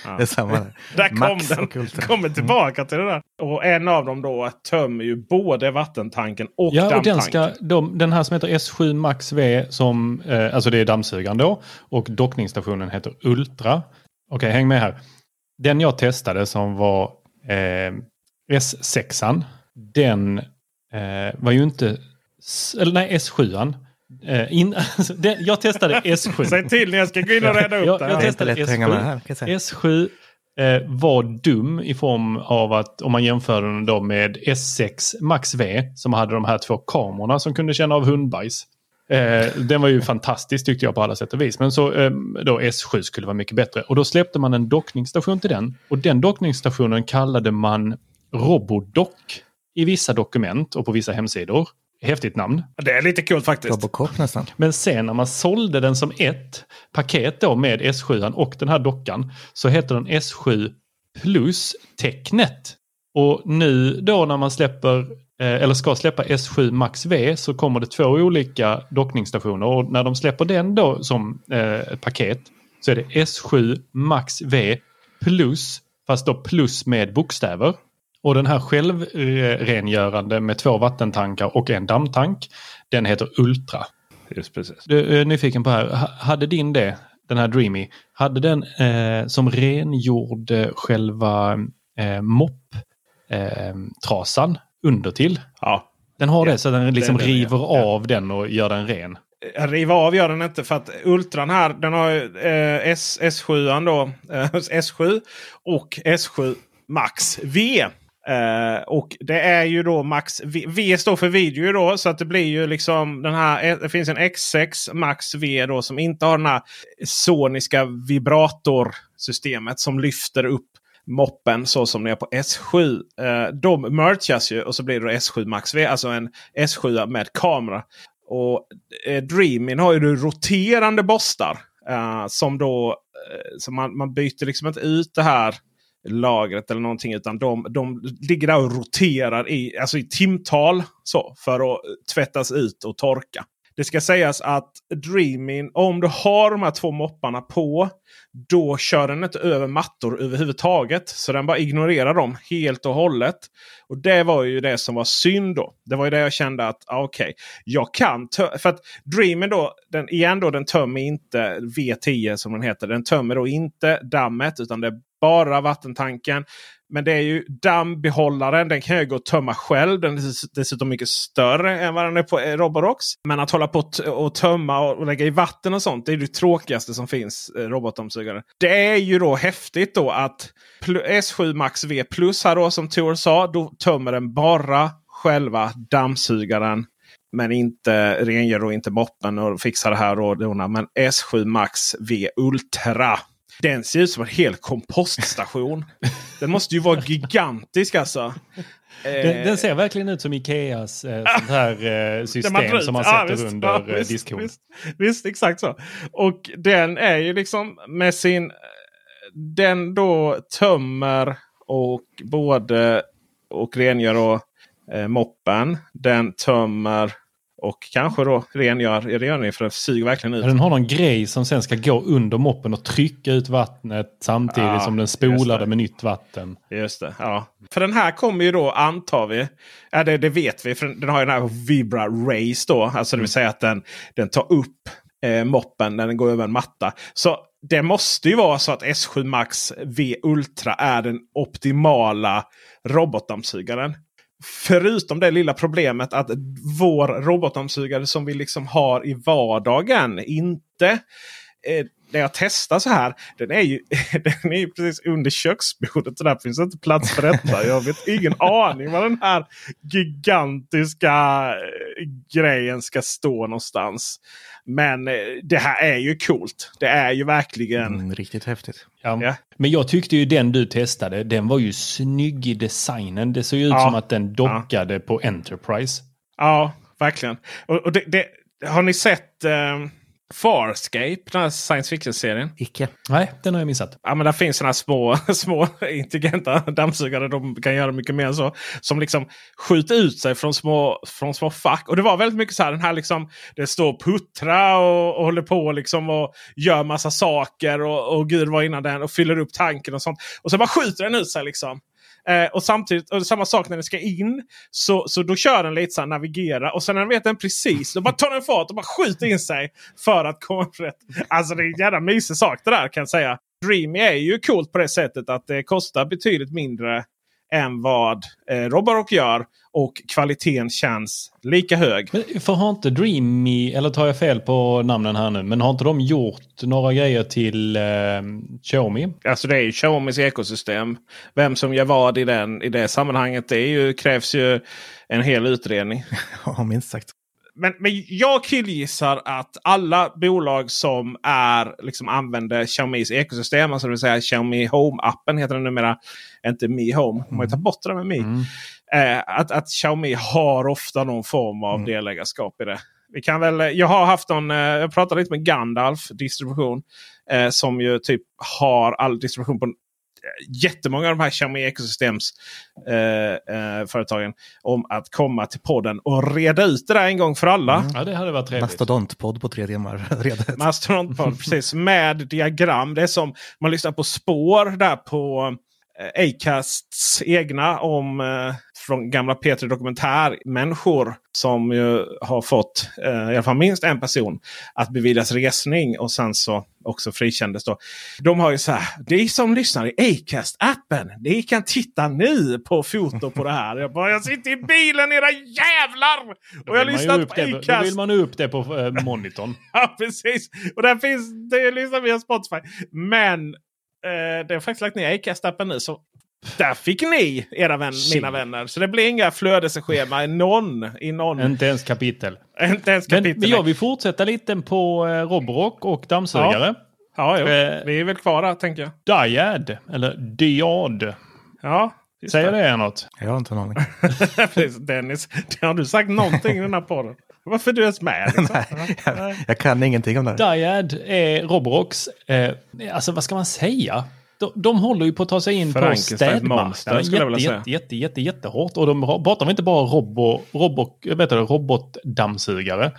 [SPEAKER 3] Ja. Det är samma där.
[SPEAKER 2] kom den. Kommer tillbaka till det där. Och en av dem då tömmer ju både vattentanken och ja, dammtanken. Och den, ska,
[SPEAKER 1] de, den här som heter S7 Max V, som, eh, alltså det är dammsugaren då. Och dockningsstationen heter Ultra. Okej, okay, häng med här. Den jag testade som var eh, S6an. Den eh, var ju inte... Eller nej, S7an. Uh, in, alltså, det, jag testade S7.
[SPEAKER 2] Säg till när jag ska gå in och reda upp jag,
[SPEAKER 1] det. Jag testade S7. S7 eh, var dum i form av att om man jämför den då med S6 Max V som hade de här två kamerorna som kunde känna av hundbajs. Eh, den var ju fantastisk tyckte jag på alla sätt och vis. Men så eh, då S7 skulle vara mycket bättre. Och då släppte man en dockningsstation till den. Och den dockningsstationen kallade man Robodock i vissa dokument och på vissa hemsidor. Häftigt namn.
[SPEAKER 2] Det är lite kul faktiskt.
[SPEAKER 3] Robocop nästan.
[SPEAKER 1] Men sen när man sålde den som ett paket då med S7 och den här dockan så heter den S7 plus tecknet. Och nu då när man släpper eh, eller ska släppa S7 Max V så kommer det två olika dockningsstationer och när de släpper den då som eh, paket så är det S7 Max V plus fast då plus med bokstäver. Och den här självrengörande med två vattentankar och en dammtank, den heter Ultra.
[SPEAKER 2] Just precis.
[SPEAKER 1] Du är nyfiken på här, hade din det, den här Dreamy, hade den eh, som rengjorde själva eh, mopptrasan eh, under till?
[SPEAKER 2] Ja.
[SPEAKER 1] Den har ja. det så den liksom den, river ja. av den och gör den ren?
[SPEAKER 2] Riva av gör den inte för att Ultran här den har eh, S, S7 då. Eh, S7 och S7 Max V. Uh, och det är ju då Max v, v står för video då. Så att det blir ju liksom den här. Eh, det finns en X6 Max V då som inte har den här soniska vibratorsystemet som lyfter upp moppen så som det är på S7. Uh, eh, de merchas ju och så blir det S7 Max V. Alltså en S7 med kamera. Och uh, Dreamin har ju roterande borstar. Uh, som då så man, man byter liksom inte ut det här lagret eller någonting. Utan de, de ligger där och roterar i, alltså i timtal så, för att tvättas ut och torka. Det ska sägas att Dreamin, om du har de här två mopparna på, då kör den inte över mattor överhuvudtaget. Så den bara ignorerar dem helt och hållet. Och det var ju det som var synd då. Det var ju det jag kände att ah, okej, okay, jag kan. För att Dreamin då, den, igen då, den tömmer inte V10 som den heter. Den tömmer då inte dammet utan det är bara vattentanken. Men det är ju dammbehållaren. Den kan jag gå och tömma själv. Den är dessutom mycket större än vad den är på eh, Roborox. Men att hålla på och tömma och lägga i vatten och sånt. Det är det tråkigaste som finns. Eh, Robotdammsugare. Det är ju då häftigt då att S7 Max V Plus här då som Tor sa. Då tömmer den bara själva dammsugaren. Men inte rengör och inte moppen och fixar det här och. Men S7 Max V Ultra den ser ut som en hel kompoststation. den måste ju vara gigantisk alltså.
[SPEAKER 1] Den, den, ser verkligen ut som Ikeas eh, sånt här eh, system som man sätter ja, visst, under ja, visst, diskhon.
[SPEAKER 2] Visst, visst, exakt så. Och den är ju liksom med sin... Den då tömmer och både och rengör och, eh, moppen. Den tömmer och kanske då rengör rengöring för den suger verkligen ut.
[SPEAKER 1] Den har någon grej som sen ska gå under moppen och trycka ut vattnet samtidigt ja, som den spolar det med nytt vatten.
[SPEAKER 2] Just det. ja. För den här kommer ju då antar vi. Ja, det, det vet vi. För den har ju den här Vibra Race då. Alltså det vill mm. säga att den, den tar upp eh, moppen när den går över en matta. Så det måste ju vara så att S7 Max V Ultra är den optimala robotdammsugaren. Förutom det lilla problemet att vår robotdammsugare som vi liksom har i vardagen inte eh, när jag testar så här. Den är ju, den är ju precis under köksbordet. Så där finns inte plats för detta. Jag vet ingen aning var den här gigantiska eh, grejen ska stå någonstans. Men eh, det här är ju coolt. Det är ju verkligen... Mm,
[SPEAKER 3] riktigt häftigt.
[SPEAKER 1] Ja. ja. Men jag tyckte ju den du testade, den var ju snygg i designen. Det såg ut ja. som att den dockade ja. på Enterprise.
[SPEAKER 2] Ja, verkligen. Och, och det, det, har ni sett... Eh, Farscape, den här science fiction-serien.
[SPEAKER 3] Icke.
[SPEAKER 1] Nej, den har jag missat.
[SPEAKER 2] Ja, men där finns sådana små, små intelligenta dammsugare. De kan göra mycket mer än så. Som liksom skjuter ut sig från små, från små fack. Och det var väldigt mycket så här. Den här liksom, det står puttra och, och håller på liksom och gör massa saker. Och, och gud var innan den. Och fyller upp tanken och sånt. Och så bara skjuter den ut sig liksom. Eh, och samtidigt, och samma sak när den ska in. Så, så då kör den lite så här, navigera. Och sen när den vet den precis, då bara tar den fart och bara skjuter in sig. För att komma rätt. Alltså det är en jävla mysig sak det där kan jag säga. Dreamy är ju coolt på det sättet att det kostar betydligt mindre än vad eh, Roborock gör. Och kvaliteten känns lika hög.
[SPEAKER 1] Men för har inte Dreamy, eller tar jag fel på namnen här nu, men har inte de gjort några grejer till eh, Xiaomi?
[SPEAKER 2] Alltså det är ju Xiaomis ekosystem. Vem som gör vad i, den, i det sammanhanget det är ju, krävs ju en hel utredning.
[SPEAKER 3] Ja, minst sagt
[SPEAKER 2] men, men jag killgissar att alla bolag som är, liksom använder Xiaomis ekosystem, alltså det vill säga Xiaomi Home-appen heter den numera. Inte Mi Home, man har ju tagit bort det med Mi. Mm. Eh, att, att Xiaomi har ofta någon form av mm. delägarskap i det. Vi kan väl, jag har haft någon, eh, jag pratade lite med Gandalf distribution. Eh, som ju typ har all distribution på jättemånga av de här Xiaomi Ecosystems eh, eh, företagen om att komma till podden och reda ut det där en gång för alla. Mm.
[SPEAKER 1] Ja, det hade varit trevligt.
[SPEAKER 3] Mastodontpodd på tre timmar.
[SPEAKER 2] Mastodontpodd, precis. Med diagram. Det är som man lyssnar på spår där på eh, Acasts egna om eh, från gamla P3 Dokumentär-människor som ju har fått eh, i alla fall minst en person att beviljas resning och sen så också frikändes. Då. De har ju så här. Ni som lyssnar i Acast-appen. Ni kan titta nu på foto på det här. Jag, bara, jag sitter i bilen era jävlar! Och jag lyssnar på Acast.
[SPEAKER 1] Då vill man upp det på eh, monitorn.
[SPEAKER 2] ja precis. Och där finns det lyssnar via Spotify. Men eh, det har faktiskt lagt ner Acast-appen nu. Så där fick ni, era vän, mina vänner. Så det blir inga flödesschema i någon, i någon.
[SPEAKER 1] Inte ens kapitel.
[SPEAKER 2] Inte ens kapitel.
[SPEAKER 1] Men, men jag vill fortsätta lite på eh, Roborock och dammsugare.
[SPEAKER 2] Ja, ja eh, vi är väl kvar där tänker
[SPEAKER 1] jag. Diad, eller Diad.
[SPEAKER 2] Ja,
[SPEAKER 1] Säger det er något?
[SPEAKER 3] Jag har inte en aning.
[SPEAKER 2] Dennis, har du sagt någonting i den här podden? Varför är du ens med? Liksom?
[SPEAKER 3] Nej, jag, jag, kan ingenting om det.
[SPEAKER 1] Diad är Roborocks, eh, alltså vad ska man säga? De, de håller ju på att ta sig in på städmarknaden jätte, jätte, jätte, jätte, jättehårt. Och de pratar inte bara robo, robo, vet du, robotdammsugare.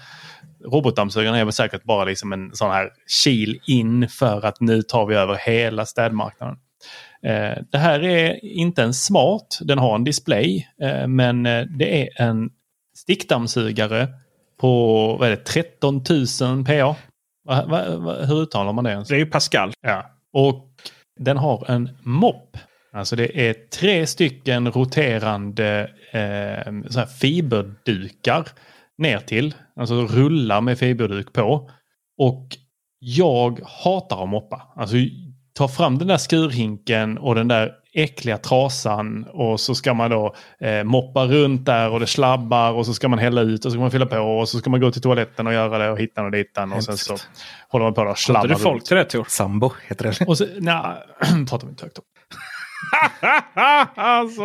[SPEAKER 1] Robotdammsugaren är väl säkert bara liksom en sån här kil in för att nu tar vi över hela städmarknaden. Eh, det här är inte en smart, den har en display, eh, men eh, det är en stickdammsugare på vad är det, 13 000 PA. Va, va, va, hur uttalar man det ens?
[SPEAKER 2] Det är ju Pascal.
[SPEAKER 1] Ja. Och den har en mopp. Alltså det är tre stycken roterande eh, så fiberdukar ner till. Alltså rullar med fiberduk på. Och jag hatar att moppa. Alltså ta fram den där skurhinken och den där äckliga trasan och så ska man då eh, moppa runt där och det slabbar och så ska man hälla ut och så ska man fylla på och så ska man gå till toaletten och göra det och hitta och ditan och sen så håller man på och slabbar.
[SPEAKER 2] du folk till det Tor?
[SPEAKER 3] Sambo heter det.
[SPEAKER 1] Och så, nej, pratar vi inte högt om.
[SPEAKER 2] alltså,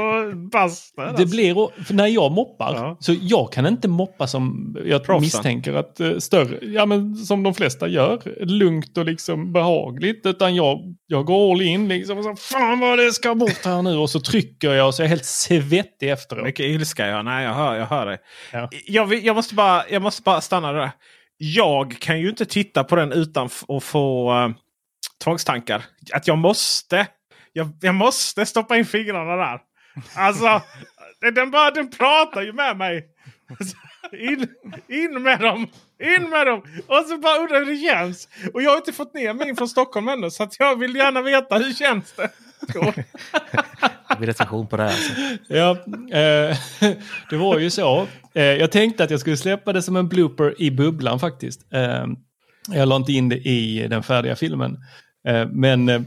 [SPEAKER 2] basta.
[SPEAKER 1] Det blir, för när jag moppar, ja. så jag kan inte moppa som jag Proffsen. misstänker att uh, större, ja men som de flesta gör, lugnt och liksom behagligt. Utan jag, jag går all in liksom och så, fan vad det ska bort här nu. Och så trycker jag och så är jag helt svettig efteråt.
[SPEAKER 2] Mycket ilska ja, nej jag hör, jag hör dig. Ja. Jag, jag, måste bara, jag måste bara stanna där. Jag kan ju inte titta på den utan att få uh, tvångstankar. Att jag måste jag, jag måste stoppa in fingrarna där. Alltså, den, bara, den pratar ju med mig. In, in med dem! In med dem! Och så bara undrar hur det känns. Och jag har inte fått ner min från Stockholm ännu. Så att jag vill gärna veta hur känns det?
[SPEAKER 3] det blir recension på det här. Alltså.
[SPEAKER 1] Ja, eh, det var ju så. Eh, jag tänkte att jag skulle släppa det som en blooper i bubblan faktiskt. Eh, jag la inte in det i den färdiga filmen. Eh, men eh,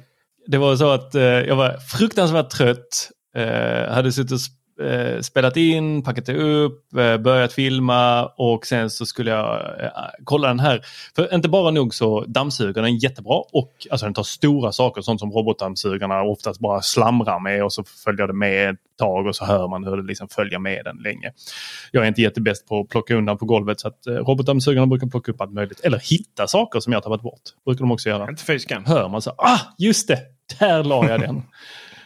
[SPEAKER 1] det var så att eh, jag var fruktansvärt trött. Eh, hade suttit och eh, spelat in, packat upp, eh, börjat filma och sen så skulle jag eh, kolla den här. För inte bara nog så dammsugaren är jättebra och alltså den tar stora saker, sånt som robotdammsugarna oftast bara slamrar med och så följer det med ett tag och så hör man hur det liksom följer med den länge. Jag är inte jättebäst på att plocka undan på golvet så att eh, robotdammsugarna brukar plocka upp allt möjligt. Eller hitta saker som jag tappat bort. Brukar de också göra.
[SPEAKER 2] Inte.
[SPEAKER 1] Hör man så, ah just det, där la jag den.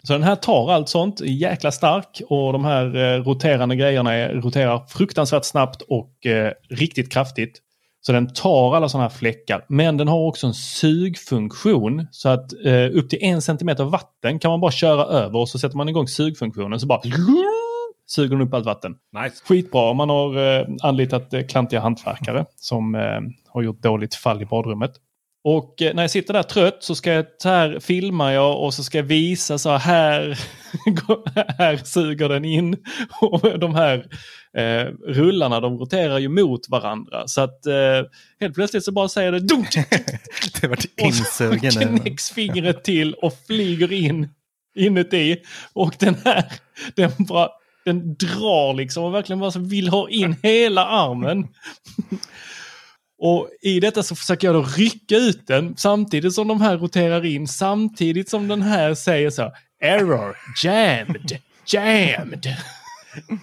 [SPEAKER 1] Så den här tar allt sånt, jäkla stark och de här eh, roterande grejerna är, roterar fruktansvärt snabbt och eh, riktigt kraftigt. Så den tar alla sådana här fläckar. Men den har också en sugfunktion. Så att eh, upp till en centimeter vatten kan man bara köra över och så sätter man igång sugfunktionen så bara suger den upp allt vatten.
[SPEAKER 2] Nice.
[SPEAKER 1] Skitbra om man har eh, anlitat eh, klantiga hantverkare som eh, har gjort dåligt fall i badrummet. Och eh, när jag sitter där trött så ska jag, så här filmar jag och så ska jag visa så här, här suger den in. Och de här eh, rullarna de roterar ju mot varandra. Så att eh, helt plötsligt så bara säger det dunk!
[SPEAKER 3] det var insugen. Och
[SPEAKER 1] så knäcks fingret till och flyger in inuti. Och den här, den bara den drar liksom och verkligen bara vill ha in hela armen. Och i detta så försöker jag då rycka ut den samtidigt som de här roterar in, samtidigt som den här säger så Error, jammed, jammed.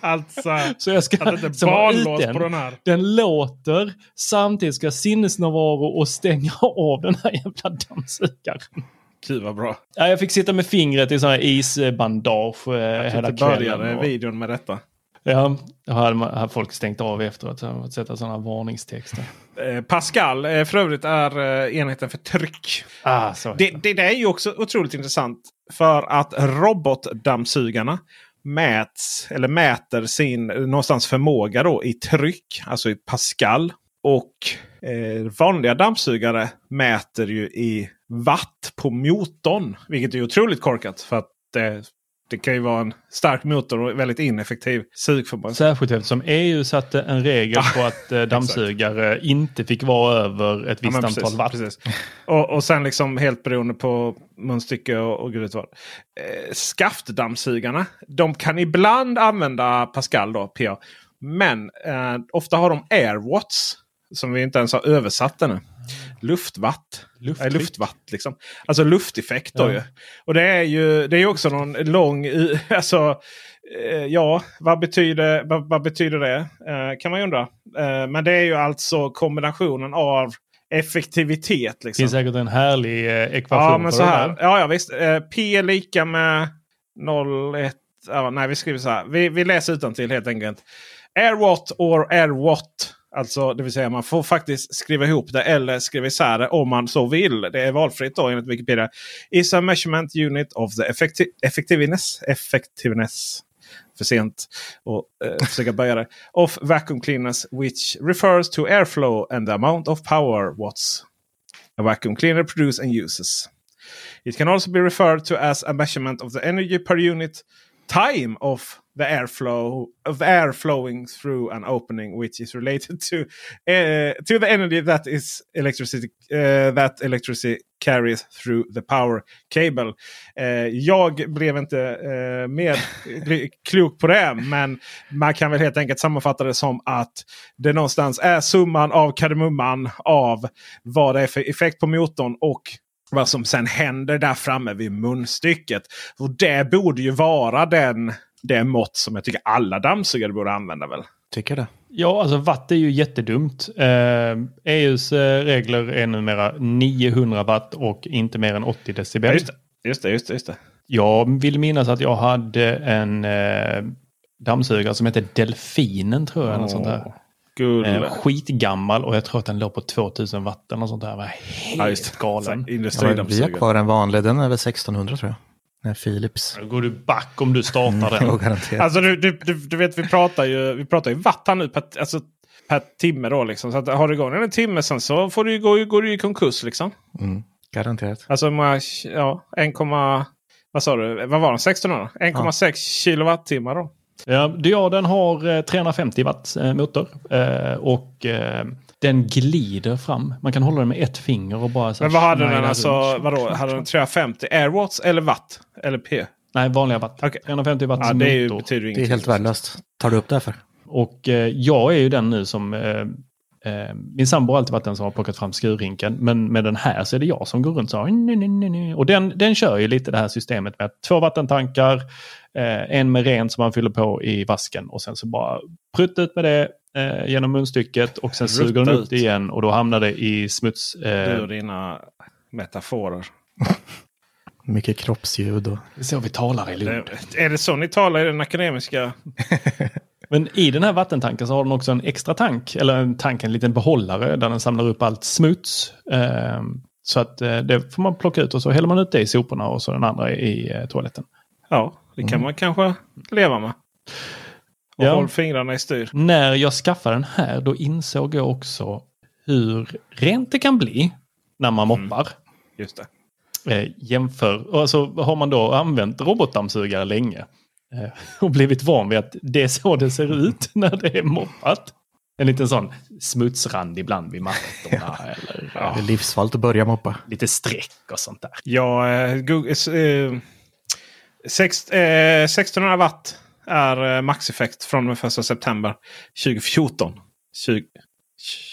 [SPEAKER 2] Alltså,
[SPEAKER 1] så jag ska
[SPEAKER 2] inte barnlås den. på den här.
[SPEAKER 1] Den låter, samtidigt ska jag sinnesnärvaro och stänga av den här jävla dammsugaren.
[SPEAKER 2] Gud vad bra.
[SPEAKER 1] Ja, jag fick sitta med fingret i sån här isbandage eh, hela kvällen. Jag
[SPEAKER 2] började videon med detta.
[SPEAKER 1] Ja, då hade, folk stängt av efteråt att sätta sådana varningstexter.
[SPEAKER 2] Eh, Pascal eh, för övrigt är eh, enheten för tryck.
[SPEAKER 1] Ah,
[SPEAKER 2] det, det, det, är ju också otroligt intressant. För att robotdammsugarna mäts, eller mäter sin någonstans förmåga då i tryck, alltså i Pascal. Och eh, vanliga dammsugare mäter ju i watt på motorn. Vilket är otroligt korkat. För att det det kan ju vara en stark motor och väldigt ineffektiv sugförmåga.
[SPEAKER 1] Särskilt eftersom EU satte en regel på att eh, dammsugare inte fick vara över ett visst ja, antal
[SPEAKER 2] precis,
[SPEAKER 1] watt.
[SPEAKER 2] Precis. Och, och sen liksom helt beroende på munstycke och, och gud vad. Eh, skaftdammsugarna. De kan ibland använda Pascal då, PA. Men eh, ofta har de airwatts. Som vi inte ens har översatt ännu. Luftvatt. Nej, luftvatt liksom. Alltså lufteffekt då ja. ju. Och det är ju det är också någon lång... Alltså, eh, ja, vad betyder, vad, vad betyder det? Eh, kan man ju undra. Eh, men det är ju alltså kombinationen av effektivitet. Liksom.
[SPEAKER 1] Det finns säkert en härlig eh, ekvation
[SPEAKER 2] ja, men så här. Ja, ja, visst. P är lika med 0,1. Ja, nej, vi skriver så här. Vi, vi läser utan till helt enkelt. Airwatt or airwatt Alltså det vill säga man får faktiskt skriva ihop det eller skriva isär det om man så vill. Det är valfritt då enligt Wikipedia. Is a measurement unit of the effecti effectiveness. Effectiveness. För sent och eh, försöka böja det. Of vacuum cleaners which refers to airflow and the amount of power watts a vacuum cleaner produces and uses. It can also be referred to as a measurement of the energy per unit time of the airflow of air flowing through an opening which is related to uh, to the energy that is electricity uh, that electricity carries through the power cable. Uh, jag blev inte uh, mer klok på det. Men man kan väl helt enkelt sammanfatta det som att det någonstans är summan av kardemumman av vad det är för effekt på motorn och vad som sen händer där framme vid munstycket. Och det borde ju vara den, det mått som jag tycker alla dammsugare borde använda väl?
[SPEAKER 3] Tycker det.
[SPEAKER 1] Ja, alltså watt är ju jättedumt. Eh, EUs eh, regler är numera 900 watt och inte mer än 80 decibel.
[SPEAKER 2] just, det, just det, just det. Just det.
[SPEAKER 1] Jag vill minnas att jag hade en eh, dammsugare som hette Delfinen tror jag. Oh. sånt där. Eh, skitgammal och jag tror att den låg på 2000 watt eller sånt där. Var helt ja, galen.
[SPEAKER 3] Ja, vi har kvar en vanlig, den är väl 1600 tror jag. Nej, Philips.
[SPEAKER 1] Då går du back om du startar
[SPEAKER 2] mm, den. alltså du, du, du, du, vet, vi pratar ju, vi pratar ju watt här nu per, alltså, per timme då. Liksom. Så att, har du igång en timme sen så får du, går, går du i konkurs liksom.
[SPEAKER 3] Mm, garanterat.
[SPEAKER 2] Alltså ja, 1, vad sa du? Vad var det? 1600? 1,6 ja. kilowattimmar då.
[SPEAKER 1] Ja, Diaden har 350 eh, watt eh, motor. Eh, och den glider fram. Man kan hålla den med ett finger och bara...
[SPEAKER 2] Så Men vad hade den alltså? Vadå? Hade den 350 airwatts eller watt? Eller P?
[SPEAKER 1] Nej, vanliga watt. Okay. 350 watt
[SPEAKER 2] ja, det är ju, betyder
[SPEAKER 3] Det är helt värdelöst. Tar du upp det för?
[SPEAKER 1] Och eh, jag är ju den nu som... Eh, eh, min sambo har alltid varit den som har plockat fram skurhinken. Men med den här så är det jag som går runt så Och den, den kör ju lite det här systemet med två vattentankar. Eh, en med ren som man fyller på i vasken och sen så bara prutt ut med det eh, genom munstycket och sen suger den upp det igen och då hamnar det i smuts.
[SPEAKER 2] Eh... Du och dina metaforer.
[SPEAKER 3] Mycket kroppsljud. Och...
[SPEAKER 1] Det är så vi talar i Lund.
[SPEAKER 2] Är det så ni talar i den akademiska?
[SPEAKER 1] Men i den här vattentanken så har den också en extra tank. Eller en tank, en liten behållare där den samlar upp allt smuts. Eh, så att eh, det får man plocka ut och så häller man ut det i soporna och så den andra i eh, toaletten.
[SPEAKER 2] Ja, det kan mm. man kanske leva med. Och ja. håll fingrarna i styr.
[SPEAKER 1] När jag skaffade den här då insåg jag också hur rent det kan bli när man mm. moppar. Mm.
[SPEAKER 2] Just
[SPEAKER 1] det. Eh, jämför, alltså har man då använt robotdammsugare länge och blivit van vid att det är så det ser ut när det är moppat. En liten sån smutsrand ibland vid mattorna. eller,
[SPEAKER 3] ja. Det är livsfarligt att börja moppa.
[SPEAKER 1] Lite streck och sånt där.
[SPEAKER 2] Ja, eh, Google, eh, sex, eh, 1600 watt är eh, maxeffekt från med 1 september 2014. 20,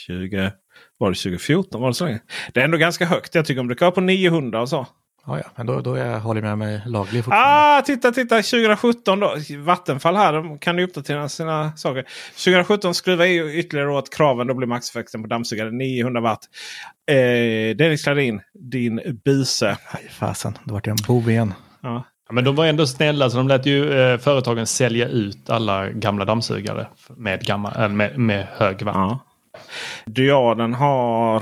[SPEAKER 2] 20, var det 2014? Var det så länge? Det är ändå ganska högt. Jag tycker om kan vara på 900 och så.
[SPEAKER 3] Ja, ja. men då, då jag håller jag med mig laglig fortfarande.
[SPEAKER 2] Ah, titta, titta! 2017 då. Vattenfall här. De kan ju uppdatera sina saker. 2017 skruvar EU ytterligare åt kraven. Då blir maxeffekten på dammsugare 900 watt. Eh, Dennis Klarin, din buse.
[SPEAKER 3] Aj, fasen, då vart jag en bov igen.
[SPEAKER 1] Ja. Ja, men de var ändå snälla så de lät ju eh, företagen sälja ut alla gamla dammsugare med, gammal, äh, med, med hög watt. Ja.
[SPEAKER 2] Diaden har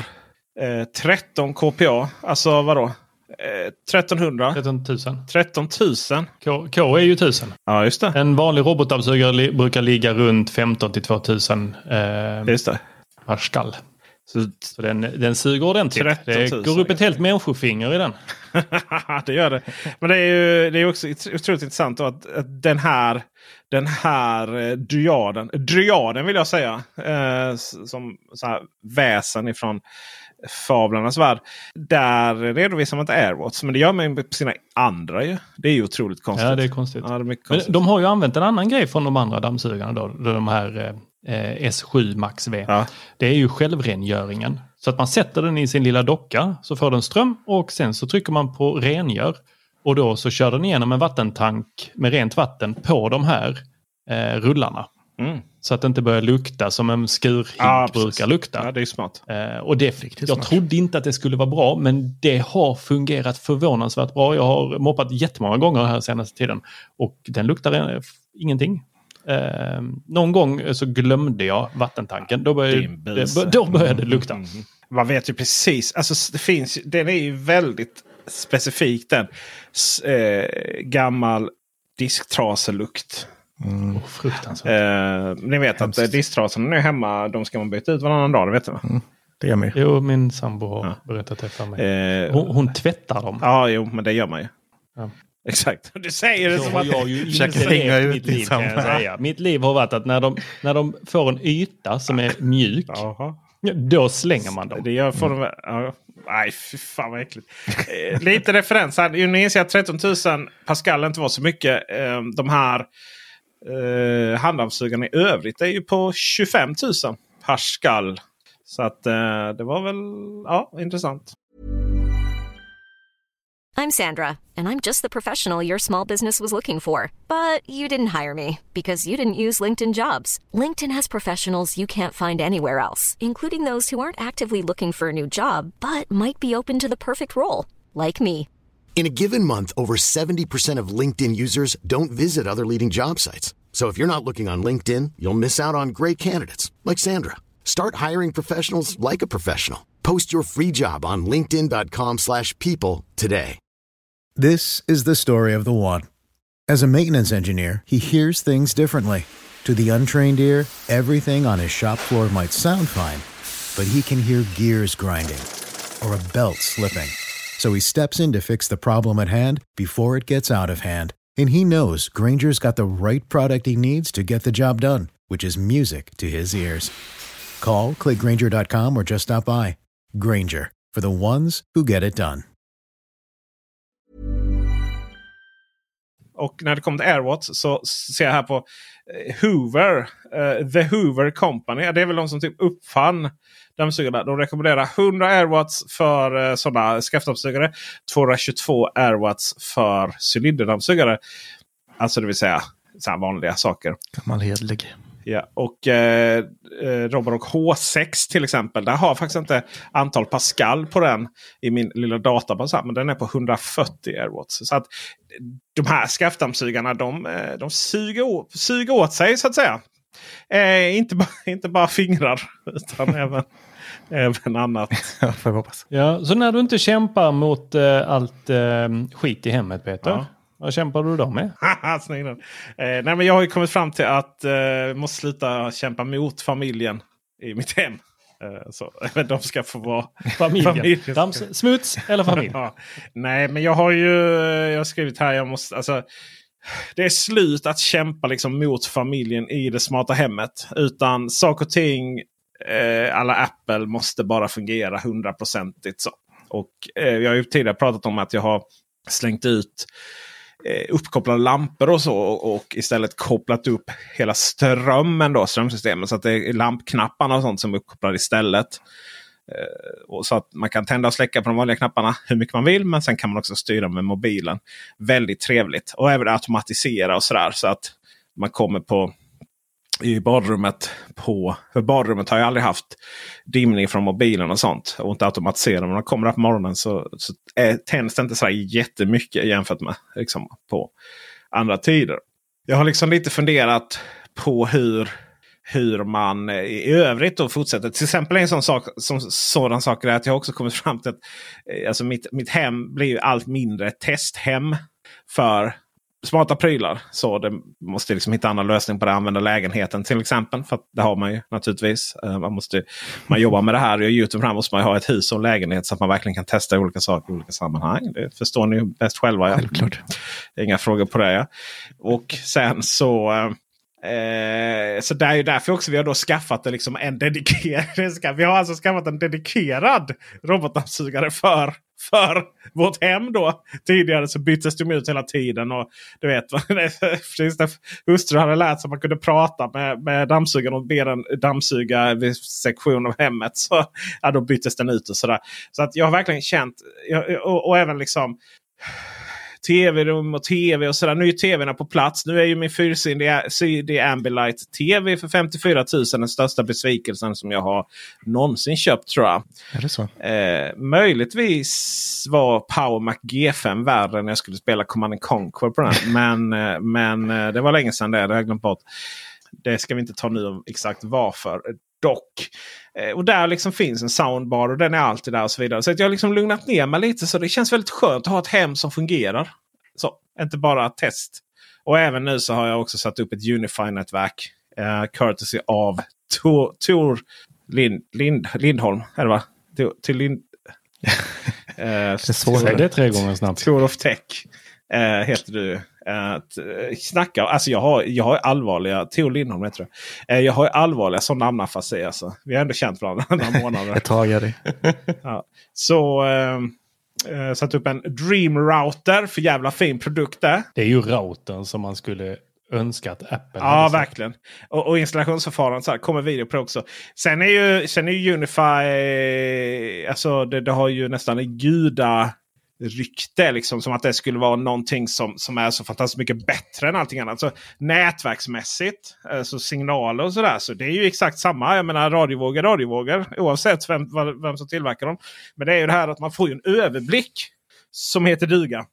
[SPEAKER 2] eh, 13 KPA. Alltså vadå? Eh, 1300?
[SPEAKER 1] 13 000.
[SPEAKER 2] 13 000.
[SPEAKER 1] K, K är ju 1000.
[SPEAKER 2] Ja, just det.
[SPEAKER 1] En vanlig robotdammsugare li brukar ligga runt 15 till 2000 eh,
[SPEAKER 2] just det.
[SPEAKER 1] per stall. Så, så den, den suger ordentligt. Det går upp ett helt människofinger i den.
[SPEAKER 2] det gör det. Men det är ju det är också otroligt intressant att, att den här den här eh, dryaden, dryaden vill jag säga, eh, som så här väsen ifrån fablarnas värld. Där redovisar man inte Airwatch. Men det gör man på sina andra ju. Det är ju otroligt konstigt.
[SPEAKER 1] Ja, det är konstigt.
[SPEAKER 2] Ja, det är konstigt.
[SPEAKER 1] Men de har ju använt en annan grej från de andra dammsugarna. Då, de här eh, eh, S7 Max V. Ja. Det är ju självrengöringen. Så att man sätter den i sin lilla docka så får den ström och sen så trycker man på rengör. Och då så kör den igenom en vattentank med rent vatten på de här eh, rullarna. Mm. Så att det inte börjar lukta som en skurhink ja, brukar lukta.
[SPEAKER 2] Ja, det är smart.
[SPEAKER 1] Eh, och det, jag smart. trodde inte att det skulle vara bra, men det har fungerat förvånansvärt bra. Jag har moppat jättemånga gånger här senaste tiden och den luktar ingenting. Eh, någon gång så glömde jag vattentanken. Då började, det, då började det lukta. Mm.
[SPEAKER 2] Man vet ju precis. Alltså, det finns, den är ju väldigt specifik den. Eh, gammal disktraselukt.
[SPEAKER 1] Mm. Oh, fruktansvärt.
[SPEAKER 2] Eh, ni vet Hemskt. att disktrasorna är hemma. De ska man byta ut varannan dag. Det vet du
[SPEAKER 3] mm. Det gör man ju.
[SPEAKER 1] Jo, min sambo har ja. berättat det för mig. Eh, hon, hon tvättar dem.
[SPEAKER 2] Ja, jo, men det gör man ju. Ja. Exakt. Du säger det som att...
[SPEAKER 1] Jag ju inte mitt liv, kan jag säga. Mitt liv har varit att när de, när de får en yta som är mjuk. Då slänger man dem.
[SPEAKER 2] Det gör, får de, ja, Nej, fy fan vad äckligt. Eh, lite referens här. Nu inser jag att 13 000 Pascal inte var så mycket. Eh, de här eh, handdammsugarna i övrigt är ju på 25 000 Pascal. Så att eh, det var väl ja, intressant.
[SPEAKER 4] I'm Sandra and I'm just the professional your small business was looking for. But you didn't hire me because you didn't use LinkedIn jobs. LinkedIn has professionals you can't find anywhere else, including those who aren't actively looking for a new job but might be open to the perfect role, like me.
[SPEAKER 5] In a given month, over 70% of LinkedIn users don't visit other leading job sites. So if you're not looking on LinkedIn, you'll miss out on great candidates like Sandra. Start hiring professionals like a professional. Post your free job on linkedin.com/people today.
[SPEAKER 6] This is the story of the one. As a maintenance engineer, he hears things differently. To the untrained ear, everything on his shop floor might sound fine, but he can hear gears grinding or a belt slipping. So he steps in to fix the problem at hand before it gets out of hand. And he knows Granger's got the right product he needs to get the job done, which is music to his ears. Call, clickgranger.com, or just stop by. Granger, for the ones who get it done.
[SPEAKER 2] Och när det kommer till AirWatch så ser jag här på eh, Hoover. eh, The Hoover Company. Det är väl de som typ uppfann dammsugarna. De rekommenderar 100 AirWatts för uh, sådana skaftdammsugare. 222 AirWatts för cylinderdammsugare. Alltså det vill säga så vanliga saker.
[SPEAKER 3] Gammal hedlig.
[SPEAKER 2] Ja, och eh, eh, Roborock H6 till exempel. Där har faktiskt inte antal Pascal på den i min lilla databas. Men den är på 140 airwatts. Så att de här skaftdammsugarna de, eh, de suger, suger åt sig så att säga. Eh, inte, bara, inte bara fingrar utan även, även annat.
[SPEAKER 3] Ja, får hoppas.
[SPEAKER 1] Ja, så när du inte kämpar mot eh, allt eh, skit i hemmet Peter.
[SPEAKER 2] Ja.
[SPEAKER 1] Vad kämpar du då med?
[SPEAKER 2] Snygg eh, nej, men jag har ju kommit fram till att eh, måste sluta kämpa mot familjen i mitt hem. Eh, så även de ska få vara
[SPEAKER 1] Familjen.
[SPEAKER 2] Familjen.
[SPEAKER 1] Dams, smuts eller familj?
[SPEAKER 2] Ja. Nej, men jag har ju jag har skrivit här. Jag måste, alltså, det är slut att kämpa liksom mot familjen i det smarta hemmet. Utan saker och ting eh, alla Apple måste bara fungera hundraprocentigt. så. Och eh, jag har ju tidigare pratat om att jag har slängt ut eh, uppkopplade lampor och så. Och, och istället kopplat upp hela strömmen då, strömsystemet. Så att det är lampknapparna och sånt som är uppkopplade istället. Eh, och så att man kan tända och släcka på de vanliga knapparna hur mycket man vill. Men sen kan man också styra med mobilen. Väldigt trevligt. Och även automatisera och sådär. Så att man kommer på i badrummet. på För badrummet har jag aldrig haft dimning från mobilen och sånt. Och inte automatiserat. Men när man kommer där på morgonen så, så är, tänds det inte så här jättemycket jämfört med liksom, på andra tider. Jag har liksom lite funderat på hur, hur man eh, i övrigt då fortsätter. Till exempel en sån sak, som, sådan sak är att jag också kommit fram till att eh, alltså mitt, mitt hem blir ju allt mindre testhem för smarta prylar. Så det måste liksom hitta andra lösning på det. Använda lägenheten till exempel. För att det har man ju naturligtvis. Eh, Man, måste, man jobbar med det här och gör Youtube. Här måste man ju ha ett hus och en lägenhet så att man verkligen kan testa olika saker i olika sammanhang. Det förstår ni ju bäst själva. Ja.
[SPEAKER 3] Självklart.
[SPEAKER 2] Inga frågor på det. Ja. Och sen så eh, så det är ju därför också vi har då skaffat en, liksom en dedikerad. Vi har alltså skaffat en dedikerad robotdammsugare för, för vårt hem. då. Tidigare så byttes de ut hela tiden. Och du vet, precis när hade lärt sig att man kunde prata med, med dammsugaren och be den dammsuga vid sektion av hemmet. Så ja, då byttes den ut och sådär. Så att jag har verkligen känt, och, och även liksom tv-rum och tv och sådär. Nu är tvn på plats. Nu är ju min 4 Ambilight TV för 54 000 den största besvikelsen som jag har någonsin köpt tror jag.
[SPEAKER 3] Är det så?
[SPEAKER 2] Eh, möjligtvis var Power Mac G5 värre när jag skulle spela Command Conquer på den. Men, eh, men eh, det var länge sedan det. Det har jag glömt bort. Det ska vi inte ta nu om exakt varför. Dock. Eh, och där liksom finns en soundbar och den är alltid där och så vidare. Så jag har liksom lugnat ner mig lite. Så det känns väldigt skönt att ha ett hem som fungerar. Så, inte bara test. Och även nu så har jag också satt upp ett Unify-nätverk. Eh, courtesy av Tor, Tor Lind, Lind, Lindholm. Är det va? Tor, till Lind, eh,
[SPEAKER 3] är svårt.
[SPEAKER 1] Säg det tre gånger snabbt.
[SPEAKER 2] Tour of Tech. Eh, heter du. Eh, snacka, alltså jag har, jag har allvarliga, Theo Lindholm heter det. Eh, jag har allvarliga sån namnafasi. Alltså. Vi har ändå känt varandra några månader.
[SPEAKER 3] Ett tag är det.
[SPEAKER 2] ja. Så eh, satt upp en Dream Router. För jävla fin produkt där.
[SPEAKER 1] Det är ju routern som man skulle önska att Apple
[SPEAKER 2] Ja, verkligen. Och, och installationsförfarandet så här, kommer video på också. Sen är ju, sen är ju Unify, alltså det, det har ju nästan en guda rykte. Liksom, som att det skulle vara någonting som, som är så fantastiskt mycket bättre än allting annat. Så nätverksmässigt, alltså signaler och sådär. Så det är ju exakt samma. Jag menar radiovågor, radiovågor. Oavsett vem, vem som tillverkar dem. Men det är ju det här att man får en överblick som heter duga.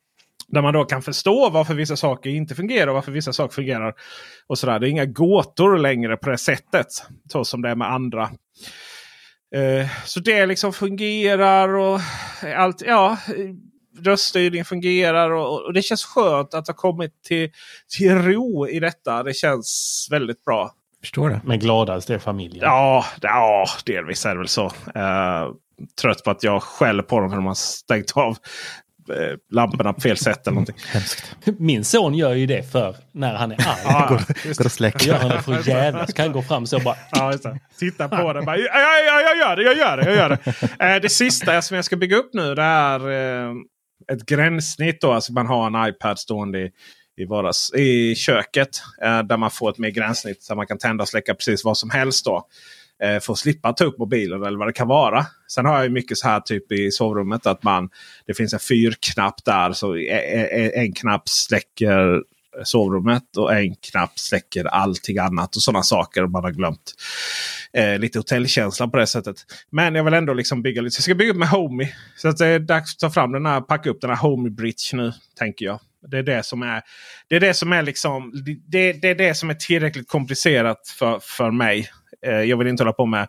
[SPEAKER 2] Där man då kan förstå varför vissa saker inte fungerar och varför vissa saker fungerar. och sådär. Det är inga gåtor längre på det sättet. Så som det är med andra. Eh, så det liksom fungerar och allt. Ja, röststyrningen fungerar och, och, det känns skönt att ha kommit till, till ro i detta. Det känns väldigt bra.
[SPEAKER 3] Förstår det.
[SPEAKER 1] Men gladast är familjen.
[SPEAKER 2] Ja, ja delvis är det väl så. Uh, trött på att jag skäller på dem för de har stängt av eh, lamporna på fel sätt. Eller någonting.
[SPEAKER 3] Hemskt.
[SPEAKER 1] Min son gör ju det för när han är arg.
[SPEAKER 3] går, går och släcker.
[SPEAKER 1] Gör han det för jävlas kan han gå fram så och bara...
[SPEAKER 2] Ja, Titta på det. Bara, ja, ja, jag gör det, jag gör det. Jag gör det. Eh, det sista som jag ska bygga upp nu det är eh, ett gränssnitt. Då. Alltså man har en iPad stående i, i, vardags, i köket. Eh, där man får ett mer gränssnitt. Så man kan tända och släcka precis vad som helst. då. Eh, för att slippa ta upp mobilen eller vad det kan vara. Sen har jag mycket så här typ i sovrummet att man det finns en fyrknapp där. Så e, e, e, en knapp släcker sovrummet och en knapp släcker allting annat och sådana saker man har glömt. Eh, lite hotellkänsla på det sättet. Men jag vill ändå liksom bygga lite. Så jag ska bygga upp med Homey. Så att det är dags att ta fram den här, packa upp den här Homey Bridge nu. Tänker jag. Det är det som är, det är, det som är, liksom, det, det är det som är tillräckligt komplicerat för, för mig. Eh, jag vill inte hålla på med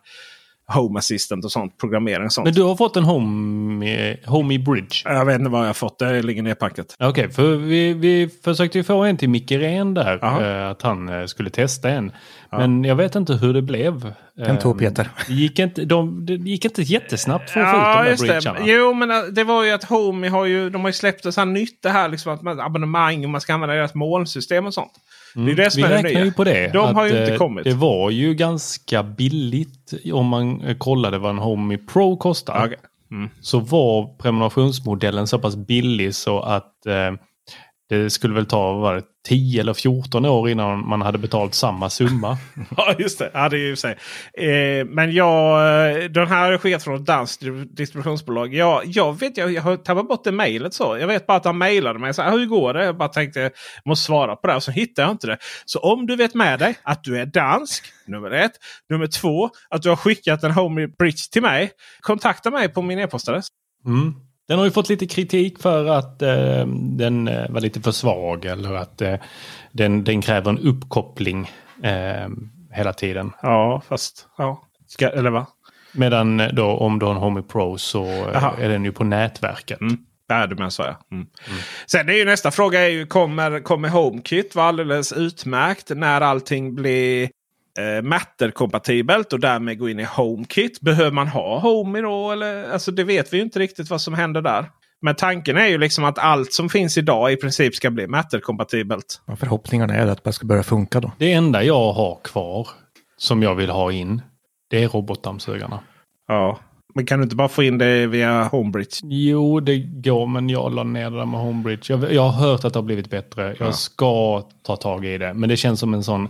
[SPEAKER 2] Home Assistant och sånt. Programmering och sånt.
[SPEAKER 1] Men du har fått en Home, home Bridge?
[SPEAKER 2] Jag vet inte vad jag har fått. Det ligger nedpackat.
[SPEAKER 1] Okej, okay, för vi, vi försökte ju få en till Micke Ren där. Aha. Att han eh, skulle testa en. Ja. Men jag vet inte hur det blev.
[SPEAKER 3] Den tog Peter.
[SPEAKER 1] Det gick inte, de, det gick inte jättesnabbt för att ja, få ut de där bridgarna.
[SPEAKER 2] Jo, men eh, det var ju att Home har ju, de har ju släppt ett sånt nytt det här liksom att man, abonnemang och man ska använda deras molnsystem och sånt.
[SPEAKER 1] Mm. Det är det som Vi räknar ju på det.
[SPEAKER 2] De har ju inte eh, kommit.
[SPEAKER 1] Det var ju ganska billigt om man kollade vad en Homey Pro kostar. Okay. Mm. Så var prenumerationsmodellen så pass billig så att eh, det skulle väl ta var det, 10 eller 14 år innan man hade betalt samma summa.
[SPEAKER 2] ja, just det. Ja, det är ju sig. Eh, men jag, den här är skickat från ett danskt distributionsbolag. Jag, jag vet, jag, jag har tappat bort det mejlet. Jag vet bara att han mejlade mig. Så här, Hur går det? Jag bara tänkte jag måste svara på det. Och så hittade jag inte det. Så om du vet med dig att du är dansk, nummer ett. Nummer två, att du har skickat en Homey Bridge till mig. Kontakta mig på min e-postadress.
[SPEAKER 1] Mm. Den har ju fått lite kritik för att eh, den eh, var lite för svag eller att eh, den, den kräver en uppkoppling eh, hela tiden.
[SPEAKER 2] Ja, fast ja. Ska, eller va?
[SPEAKER 1] Medan eh, då om du har en Homey Pro så eh, Aha. är den ju på nätverket.
[SPEAKER 2] Mm. Ja, du menar så ja. Mm. Mm. Sen är ju nästa fråga är ju kommer, kommer HomeKit vara alldeles utmärkt när allting blir eh, Matter-kompatibelt och därmed gå in i HomeKit. Behöver man ha Home då? Eller? Alltså, det vet vi ju inte riktigt vad som händer där. Men tanken är ju liksom att allt som finns idag i princip ska bli Matter-kompatibelt.
[SPEAKER 3] Ja, förhoppningarna är att det ska börja funka då.
[SPEAKER 1] Det enda jag har kvar som jag vill ha in det är robotdammsugarna.
[SPEAKER 2] Ja, men kan du inte bara få in det via Homebridge?
[SPEAKER 1] Jo, det går, men jag la ner det där med Homebridge. Jag, jag har hört att det har blivit bättre. Jag ja. ska ta tag i det. Men det känns som en sån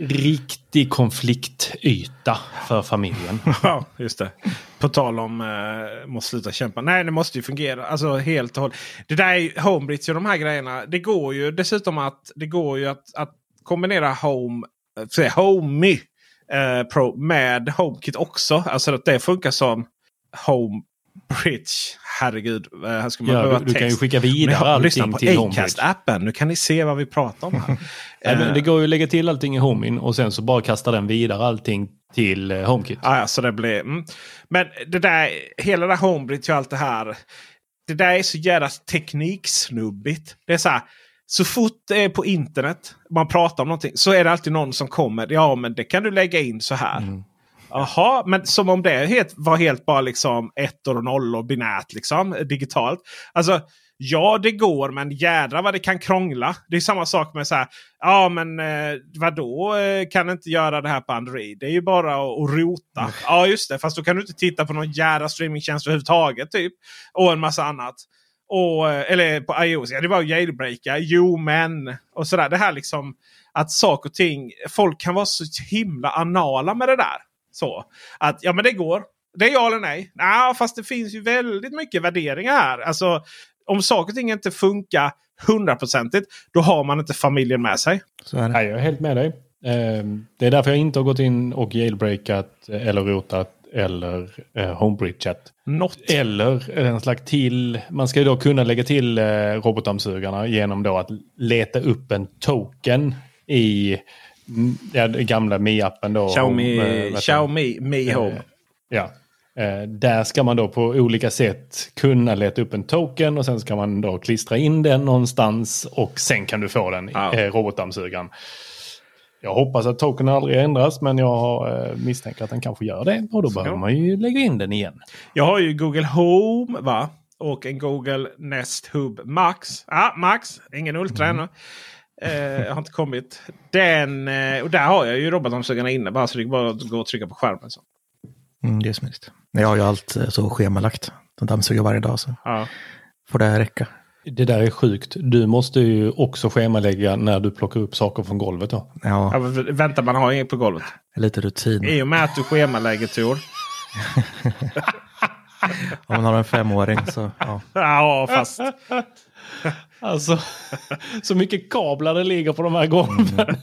[SPEAKER 1] riktig konfliktyta för familjen.
[SPEAKER 2] Ja, just det. På tal om eh, måste sluta kämpa. Nej, det måste ju fungera. Alltså helt och hållet. Det där är Homebridge och de här grejerna. Det går ju dessutom att det går ju att, att kombinera Home, eh, säga, Homey eh, Pro med HomeKit också. Alltså att det funkar som Home Bridge. Herregud. Eh, här ska man
[SPEAKER 1] ja, du, du kan ju skicka vidare har, allting till
[SPEAKER 2] HomeKit. Acast-appen. Nu kan ni se vad vi pratar om här.
[SPEAKER 1] Nej, det går ju att lägga till allting i HomeIn och sen så bara kasta den vidare allting till eh, HomeKit.
[SPEAKER 2] Ja, så det blir, mm. Men det där, hela det där HomeBridge och allt det här. Det där är så jävla tekniksnubbigt. Det är så här. Så fort det är på internet man pratar om någonting så är det alltid någon som kommer. Ja, men det kan du lägga in så här. Mm. Jaha, men som om det helt, var helt bara liksom ettor och nollor binärt liksom digitalt. Alltså Ja, det går, men jädra vad det kan krångla. Det är samma sak med så här. Ja, men eh, vadå eh, kan inte göra det här på Android? Det är ju bara att, att rota. Mm. Ja, just det. Fast då kan du inte titta på någon jädra streamingtjänst överhuvudtaget. Typ. Och en massa annat. Och, eh, eller på iOS. Ja, det var jailbreaka. Jo, men. Och sådär. Det här liksom att saker och ting. Folk kan vara så himla anala med det där. Så att ja, men det går. Det är ja eller nej? Nej, fast det finns ju väldigt mycket värderingar här. Alltså, om saker och ting inte funkar hundraprocentigt, då har man inte familjen med sig.
[SPEAKER 1] Så är det. Nej, jag är helt med dig. Ehm, det är därför jag inte har gått in och jailbreakat eller rotat eller eh, homebridgeat. Eller en slags till. Man ska ju då kunna lägga till eh, robotdammsugarna genom då att leta upp en token i ja, gamla Mi-appen. Då,
[SPEAKER 2] Xiaomi, eh, Xiaomi Mi Home. Eh,
[SPEAKER 1] ja, Eh, där ska man då på olika sätt kunna leta upp en token och sen ska man då klistra in den någonstans och sen kan du få den ja. eh, robotdammsugaren. Jag hoppas att token aldrig ändras men jag misstänker att den kanske gör det och då Så. behöver man ju lägga in den igen.
[SPEAKER 2] Jag har ju Google Home va? och en Google Nest Hub Max. Ah, Max, ingen Ultra mm. ännu. Eh, har inte kommit. Den, eh, och där har jag ju robotdammsugarna inne bara så det är bara att gå och trycka på skärmen. Så.
[SPEAKER 3] Mm, det är smidigt. Jag har ju allt eh, så schemalagt. Den dammsuger varje dag så ja. får det räcka.
[SPEAKER 1] Det där är sjukt. Du måste ju också schemalägga när du plockar upp saker från golvet då.
[SPEAKER 2] Ja. ja vänta, man har inget på golvet.
[SPEAKER 3] Lite rutin.
[SPEAKER 2] I och med att du schemalägger Tor.
[SPEAKER 3] Om man har en femåring så ja.
[SPEAKER 2] Ja, fast
[SPEAKER 1] Alltså, så mycket kablar det ligger på de här golven.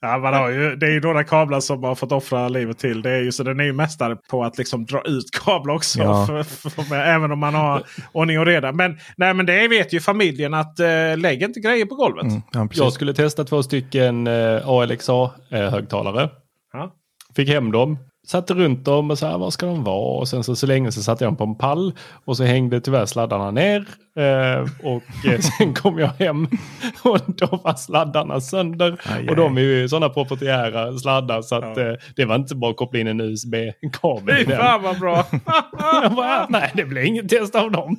[SPEAKER 2] ja, man har ju, det är ju några kablar som har fått offra livet till. Det är ju, så den är ju mästare på att liksom dra ut kablar också. Ja. För, för, för, även om man har ordning och reda. Men, nej, men det vet ju familjen att äh, lägg inte grejer på golvet. Mm,
[SPEAKER 1] ja, jag skulle testa två stycken äh, eh, ALXA-högtalare. Ja. Fick hem dem satte runt dem och så här, var ska de vara? Och sen så, så länge så satte jag dem på en pall och så hängde tyvärr sladdarna ner. Eh, och eh, sen kom jag hem och då var sladdarna sönder. Aj, och de är ju sådana proprietära sladdar så att ja. eh, det var inte bara att koppla in en USB-kabel.
[SPEAKER 2] Fy fan vad bra!
[SPEAKER 1] bara, nej, det blir inget test av dem.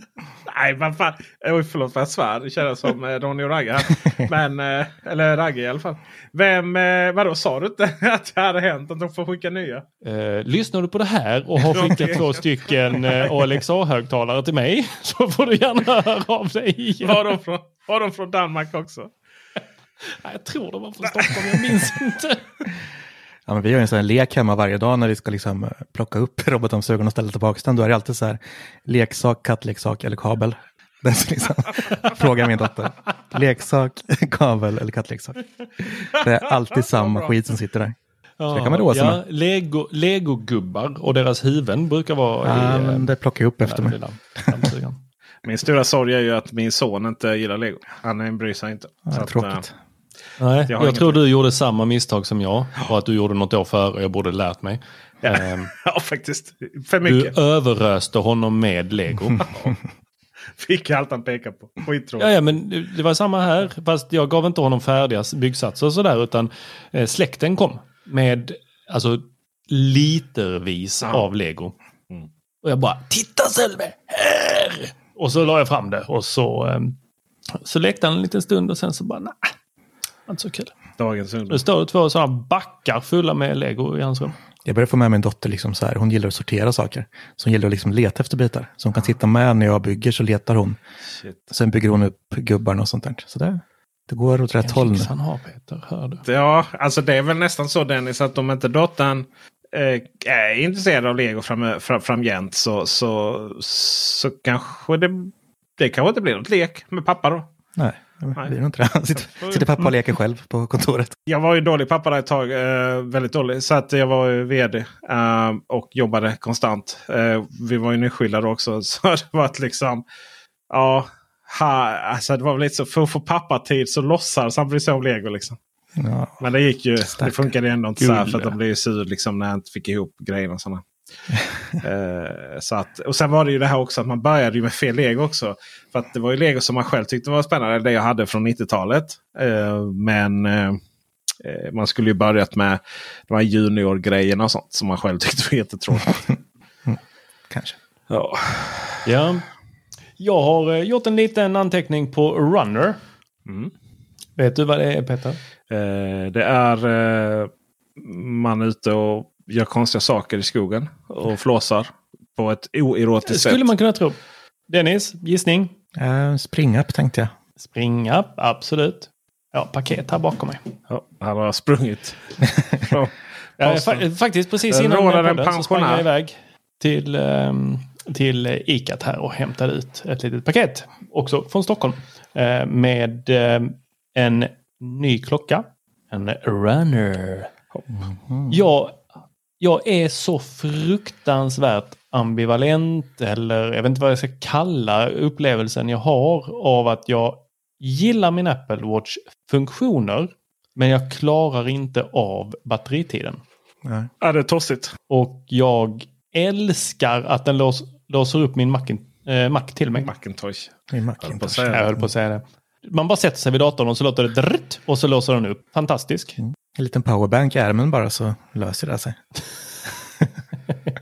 [SPEAKER 2] Nej, vad fan. Oj, förlåt för jag svär. Det känns som eh, Ronny och Ragge. Men, eh, eller Ragge i alla fall. Vem, vadå, sa du inte att det hade hänt? Att de får skicka nya?
[SPEAKER 1] Eh, lyssnar du på det här och har skickat två stycken eh, ALXA-högtalare till mig så får du gärna höra av dig igen.
[SPEAKER 2] Var de från, var de från Danmark också?
[SPEAKER 1] jag tror de var från Stockholm, jag minns inte.
[SPEAKER 3] Ja, men vi har en sån här lek hemma varje dag när vi ska liksom eh, plocka upp robotdammsugaren och ställa tillbaka den. Då är det alltid så här leksak, kattleksak eller kabel. Den ska liksom fråga min dotter. Leksak, kabel eller kattleksak. Det är alltid samma skit som sitter där.
[SPEAKER 1] Så det kan man roa sig ja, med. Lego, Lego-gubbar och deras huvuden brukar vara...
[SPEAKER 3] Ja, i, men det plockar jag upp efter mig.
[SPEAKER 2] min stora sorg är ju att min son inte gillar Lego. Han bryr sig inte.
[SPEAKER 3] Ja, så tråkigt. Att,
[SPEAKER 1] Nej, jag, jag tror du gjorde samma misstag som jag. Och att du gjorde något år före. Jag borde lärt mig.
[SPEAKER 2] Ja, um, ja faktiskt. För mycket.
[SPEAKER 1] Du överöste honom med lego.
[SPEAKER 2] Fick allt han pekade på.
[SPEAKER 1] Skittråkigt. Ja, ja, men det var samma här. Fast jag gav inte honom färdiga byggsatser och sådär. Utan eh, släkten kom med alltså litervis ja. av lego. Mm. Och jag bara, titta Sölve! Här! Och så la jag fram det och så, eh, så lekte han en liten stund och sen så bara, nej. Inte så kul.
[SPEAKER 2] Dagens ungdom.
[SPEAKER 1] Det står två sådana backar fulla med lego i hans rum.
[SPEAKER 3] Jag börjar få med min dotter, liksom så här, hon gillar att sortera saker. Så hon gillar att liksom leta efter bitar. Så hon kan sitta med när jag bygger så letar hon. Shit. Sen bygger hon upp gubbarna och sånt där. Så det, det går åt rätt håll.
[SPEAKER 1] han har Peter, hör
[SPEAKER 2] du. Ja, alltså det är väl nästan så Dennis att om inte dottern eh, är intresserad av lego fram, fram, framgent så, så, så kanske det, det kanske inte blir något lek med pappa då.
[SPEAKER 3] Nej. Nej. Det är inte det. Sitter, sitter pappa och leker själv på kontoret.
[SPEAKER 2] Jag var ju dålig pappa där ett tag. Eh, väldigt dålig. Så att jag var ju vd eh, och jobbade konstant. Eh, vi var ju nyskilda också. Så det var liksom... Ja, ha, alltså det var väl lite så. För att få pappatid så låtsades han bry sig om lego. Liksom. Ja, Men det gick ju. Stack. Det funkade ändå inte så här. För att de blev ju sur liksom, när jag inte fick ihop grejerna. Och sådana. eh, så att, och sen var det ju det här också att man började med fel lego också. För att det var ju lego som man själv tyckte var spännande. Det jag hade från 90-talet. Eh, men eh, man skulle ju börjat med de här junior-grejerna och sånt som man själv tyckte var jättetråkigt.
[SPEAKER 3] Kanske.
[SPEAKER 1] Ja. ja. Jag har eh, gjort en liten anteckning på Runner.
[SPEAKER 2] Mm.
[SPEAKER 1] Vet du vad det är Peter?
[SPEAKER 2] Eh, det är eh, man är ute och gör konstiga saker i skogen och flåsar på ett oerotiskt sätt.
[SPEAKER 1] Skulle man kunna tro. Dennis, gissning?
[SPEAKER 3] Uh, Spring-up tänkte jag.
[SPEAKER 1] Springa, absolut. Ja, paket här bakom mig.
[SPEAKER 2] Ja, han har sprungit.
[SPEAKER 1] Ja, fa faktiskt precis
[SPEAKER 2] Den
[SPEAKER 1] innan
[SPEAKER 2] rånar en
[SPEAKER 1] podden så sprang jag
[SPEAKER 2] pensionär.
[SPEAKER 1] iväg till, ehm, till Icat här och hämtade ut ett litet paket. Också från Stockholm. Eh, med ehm, en ny klocka. En Runner. Jag, jag är så fruktansvärt ambivalent eller jag vet inte vad jag ska kalla upplevelsen jag har av att jag gillar min Apple Watch funktioner men jag klarar inte av batteritiden.
[SPEAKER 3] Nej.
[SPEAKER 2] Ja, det är tossigt.
[SPEAKER 1] Och jag älskar att den lås, låser upp min Mac, eh, Mac till mig.
[SPEAKER 2] Macintosh.
[SPEAKER 3] Det är
[SPEAKER 2] höll
[SPEAKER 3] Macintosh.
[SPEAKER 1] Jag höll på att säga det. Man bara sätter sig vid datorn och så låter det drrt och så låser den upp. Fantastisk.
[SPEAKER 3] En liten powerbank i ärmen bara så löser det sig.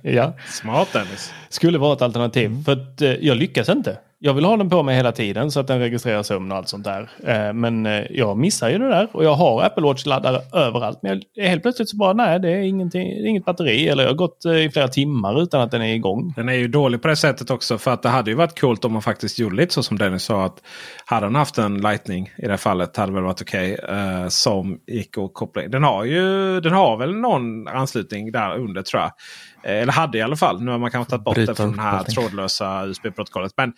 [SPEAKER 1] Ja,
[SPEAKER 2] Smart Dennis.
[SPEAKER 1] skulle vara ett alternativ. För att eh, jag lyckas inte. Jag vill ha den på mig hela tiden så att den registrerar sömn och allt sånt där. Eh, men eh, jag missar ju det där och jag har Apple Watch-laddare överallt. Men jag, helt plötsligt så bara, nej det är ingenting, det är inget batteri. Eller jag har gått eh, i flera timmar utan att den är igång.
[SPEAKER 2] Den är ju dålig på det sättet också. För att det hade ju varit coolt om man faktiskt gjorde lite så som Dennis sa. att Hade han haft en Lightning i det här fallet hade väl varit okej. Okay, som gick att koppla in. Den har ju den har väl någon anslutning där under tror jag. Eh, eller hade i alla fall. Nu har man kanske tagit bort det
[SPEAKER 3] Bryta
[SPEAKER 2] från det här trådlösa USB-protokollet. Men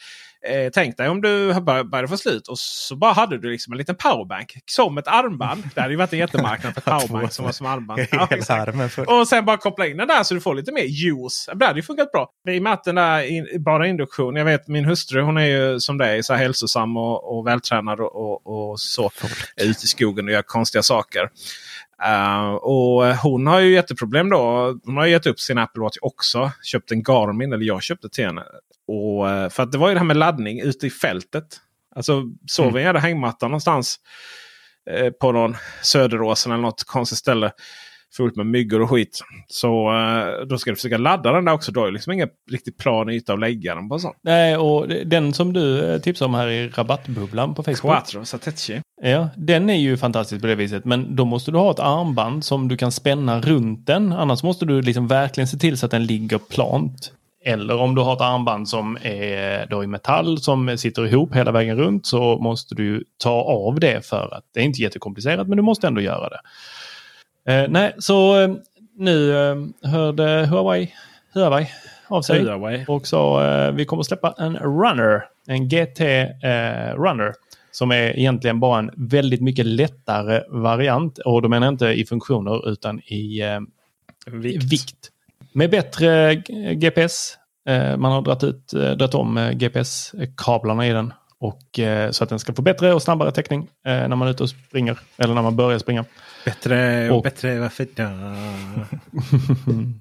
[SPEAKER 2] eh, tänk dig om du bör- började få slut och så bara hade du liksom en liten powerbank. Som ett armband. Det hade ju varit en jättemarknad för powerbank som var som armband. Ja. Och sen bara koppla in den där så du får lite mer juice. Det hade ju funkat bra. I och med att den där in, bara induktion. Jag vet min hustru hon är ju som dig så här hälsosam och, och vältränad och, och, och så. Ute i skogen och gör konstiga saker. Uh, och hon har ju jätteproblem då. Hon har gett upp sin Apple Watch också. Köpt en Garmin, eller jag köpte till henne. Och, eh, för att det var ju det här med laddning ute i fältet. Alltså sov
[SPEAKER 1] Mm.
[SPEAKER 2] i en hängmatta någonstans. Eh, på någon Söderåsen eller något konstigt ställe. Fullt med myggor och skit. Så eh, då ska du försöka ladda den där också. Då är det liksom ingen riktigt plan yta att lägga den på. Sånt.
[SPEAKER 1] Nej, och den som du eh, tipsade om här i rabattbubblan på Facebook.
[SPEAKER 2] Quattro Satechi.
[SPEAKER 1] Ja, den är ju fantastisk på det viset. Men då måste du ha ett armband som du kan spänna runt den. Annars måste du liksom verkligen se till så att den ligger plant. Eller om du har ett armband som är då i metall som sitter ihop hela vägen runt så måste du ta av det för att det är inte jättekomplicerat men du måste ändå göra det. Eh, nej, så eh, nu eh, hörde Huawei, Huawei av sig
[SPEAKER 2] Huawei.
[SPEAKER 1] och sa eh, vi kommer släppa en runner, en GT eh, runner. Som är egentligen bara en väldigt mycket lättare variant. Och då menar jag inte i funktioner utan i eh,
[SPEAKER 2] Vikt.
[SPEAKER 1] vikt. Med bättre GPS. Man har dragit, ut, dragit om GPS-kablarna i den. Och, eh, så att den ska få bättre och snabbare täckning eh, när man är ute och springer. Eller när man börjar springa.
[SPEAKER 2] Bättre och
[SPEAKER 1] Och-
[SPEAKER 2] bättre. Varför då?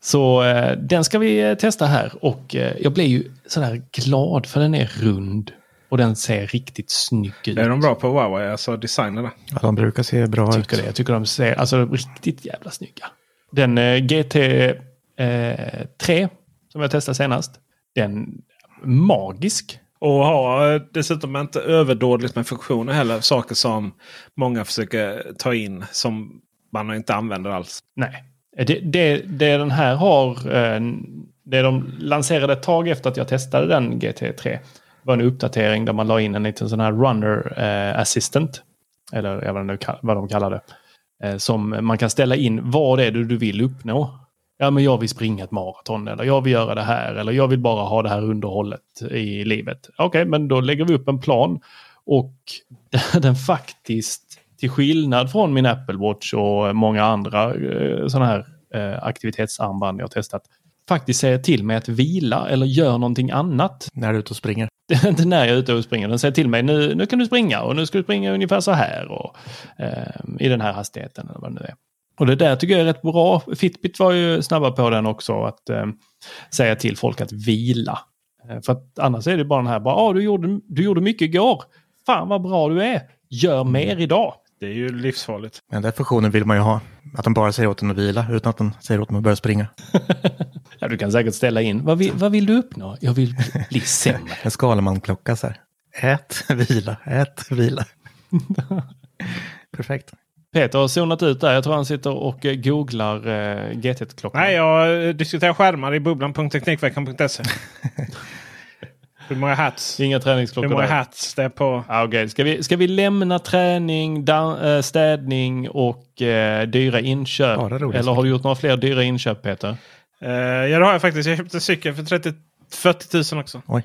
[SPEAKER 1] Så eh, den ska vi eh, testa här. Och eh, jag blir ju sådär glad för den är rund. Och den ser riktigt snygg ut.
[SPEAKER 2] Är de bra på Huawei? Alltså designerna?
[SPEAKER 3] Ja, de brukar se bra
[SPEAKER 1] Jag
[SPEAKER 3] ut.
[SPEAKER 1] tycker det. Jag tycker de ser alltså, riktigt jävla snygga. Den eh, GT3 eh, 3, som jag testade senast. Den magisk.
[SPEAKER 2] Och har eh, dessutom inte överdådigt med funktioner heller. Saker som många försöker ta in som man inte använder alls.
[SPEAKER 1] Nej. Det, det, det den här har, eh, det de lanserade ett tag efter att jag testade den GT3 var en uppdatering där man la in en liten sån här runner eh, assistant. Eller jag vet inte vad de kallar det. Som man kan ställa in vad det är du vill uppnå. Ja, men jag vill springa ett maraton eller jag vill göra det här eller jag vill bara ha det här underhållet i livet. Okej, men då lägger vi upp en plan och den faktiskt, till skillnad från min Apple Watch och många andra eh, sådana här eh, aktivitetsarmband jag har testat, faktiskt säger till mig att vila eller gör någonting annat.
[SPEAKER 3] När du är ute och springer.
[SPEAKER 1] inte när jag är ute och springer. Den säger till mig nu, nu kan du springa och nu ska du springa ungefär så här och eh, i den här hastigheten eller vad det nu är. Och det där tycker jag är rätt bra. Fitbit var ju snabba på den också att eh, säga till folk att vila. Eh, för att annars är det bara den här, bara, ah, du, gjorde, du gjorde mycket igår. Fan vad bra du är. Gör mer idag.
[SPEAKER 2] Det är ju livsfarligt.
[SPEAKER 3] Men den funktionen vill man ju ha. Att de bara säger åt en att vila utan att de säger åt en att börja springa.
[SPEAKER 1] Ja, du kan säkert ställa in. Vad vill, vad vill du uppnå? Jag vill bli sämre.
[SPEAKER 3] En Skaleman-klocka så här. Ät, vila, ät, vila. Perfekt.
[SPEAKER 1] Peter har zonat ut där. Jag tror han sitter och eh, googlar eh, GT-klockan.
[SPEAKER 2] Nej, jag eh, diskuterar skärmar i bubblan.teknikveckan.se. Hur många hats?
[SPEAKER 1] Inga
[SPEAKER 2] Hur
[SPEAKER 1] träningsklockor
[SPEAKER 2] många
[SPEAKER 1] där.
[SPEAKER 2] hats det är på?
[SPEAKER 1] Ah, okay. ska, vi, ska vi lämna träning, da, eh, städning och eh, dyra inköp?
[SPEAKER 3] Roliga
[SPEAKER 1] Eller har du gjort några fler dyra inköp Peter?
[SPEAKER 2] Eh, ja, det har jag faktiskt. Jag köpte en cykel för 30, 40 000 också.
[SPEAKER 3] Oj,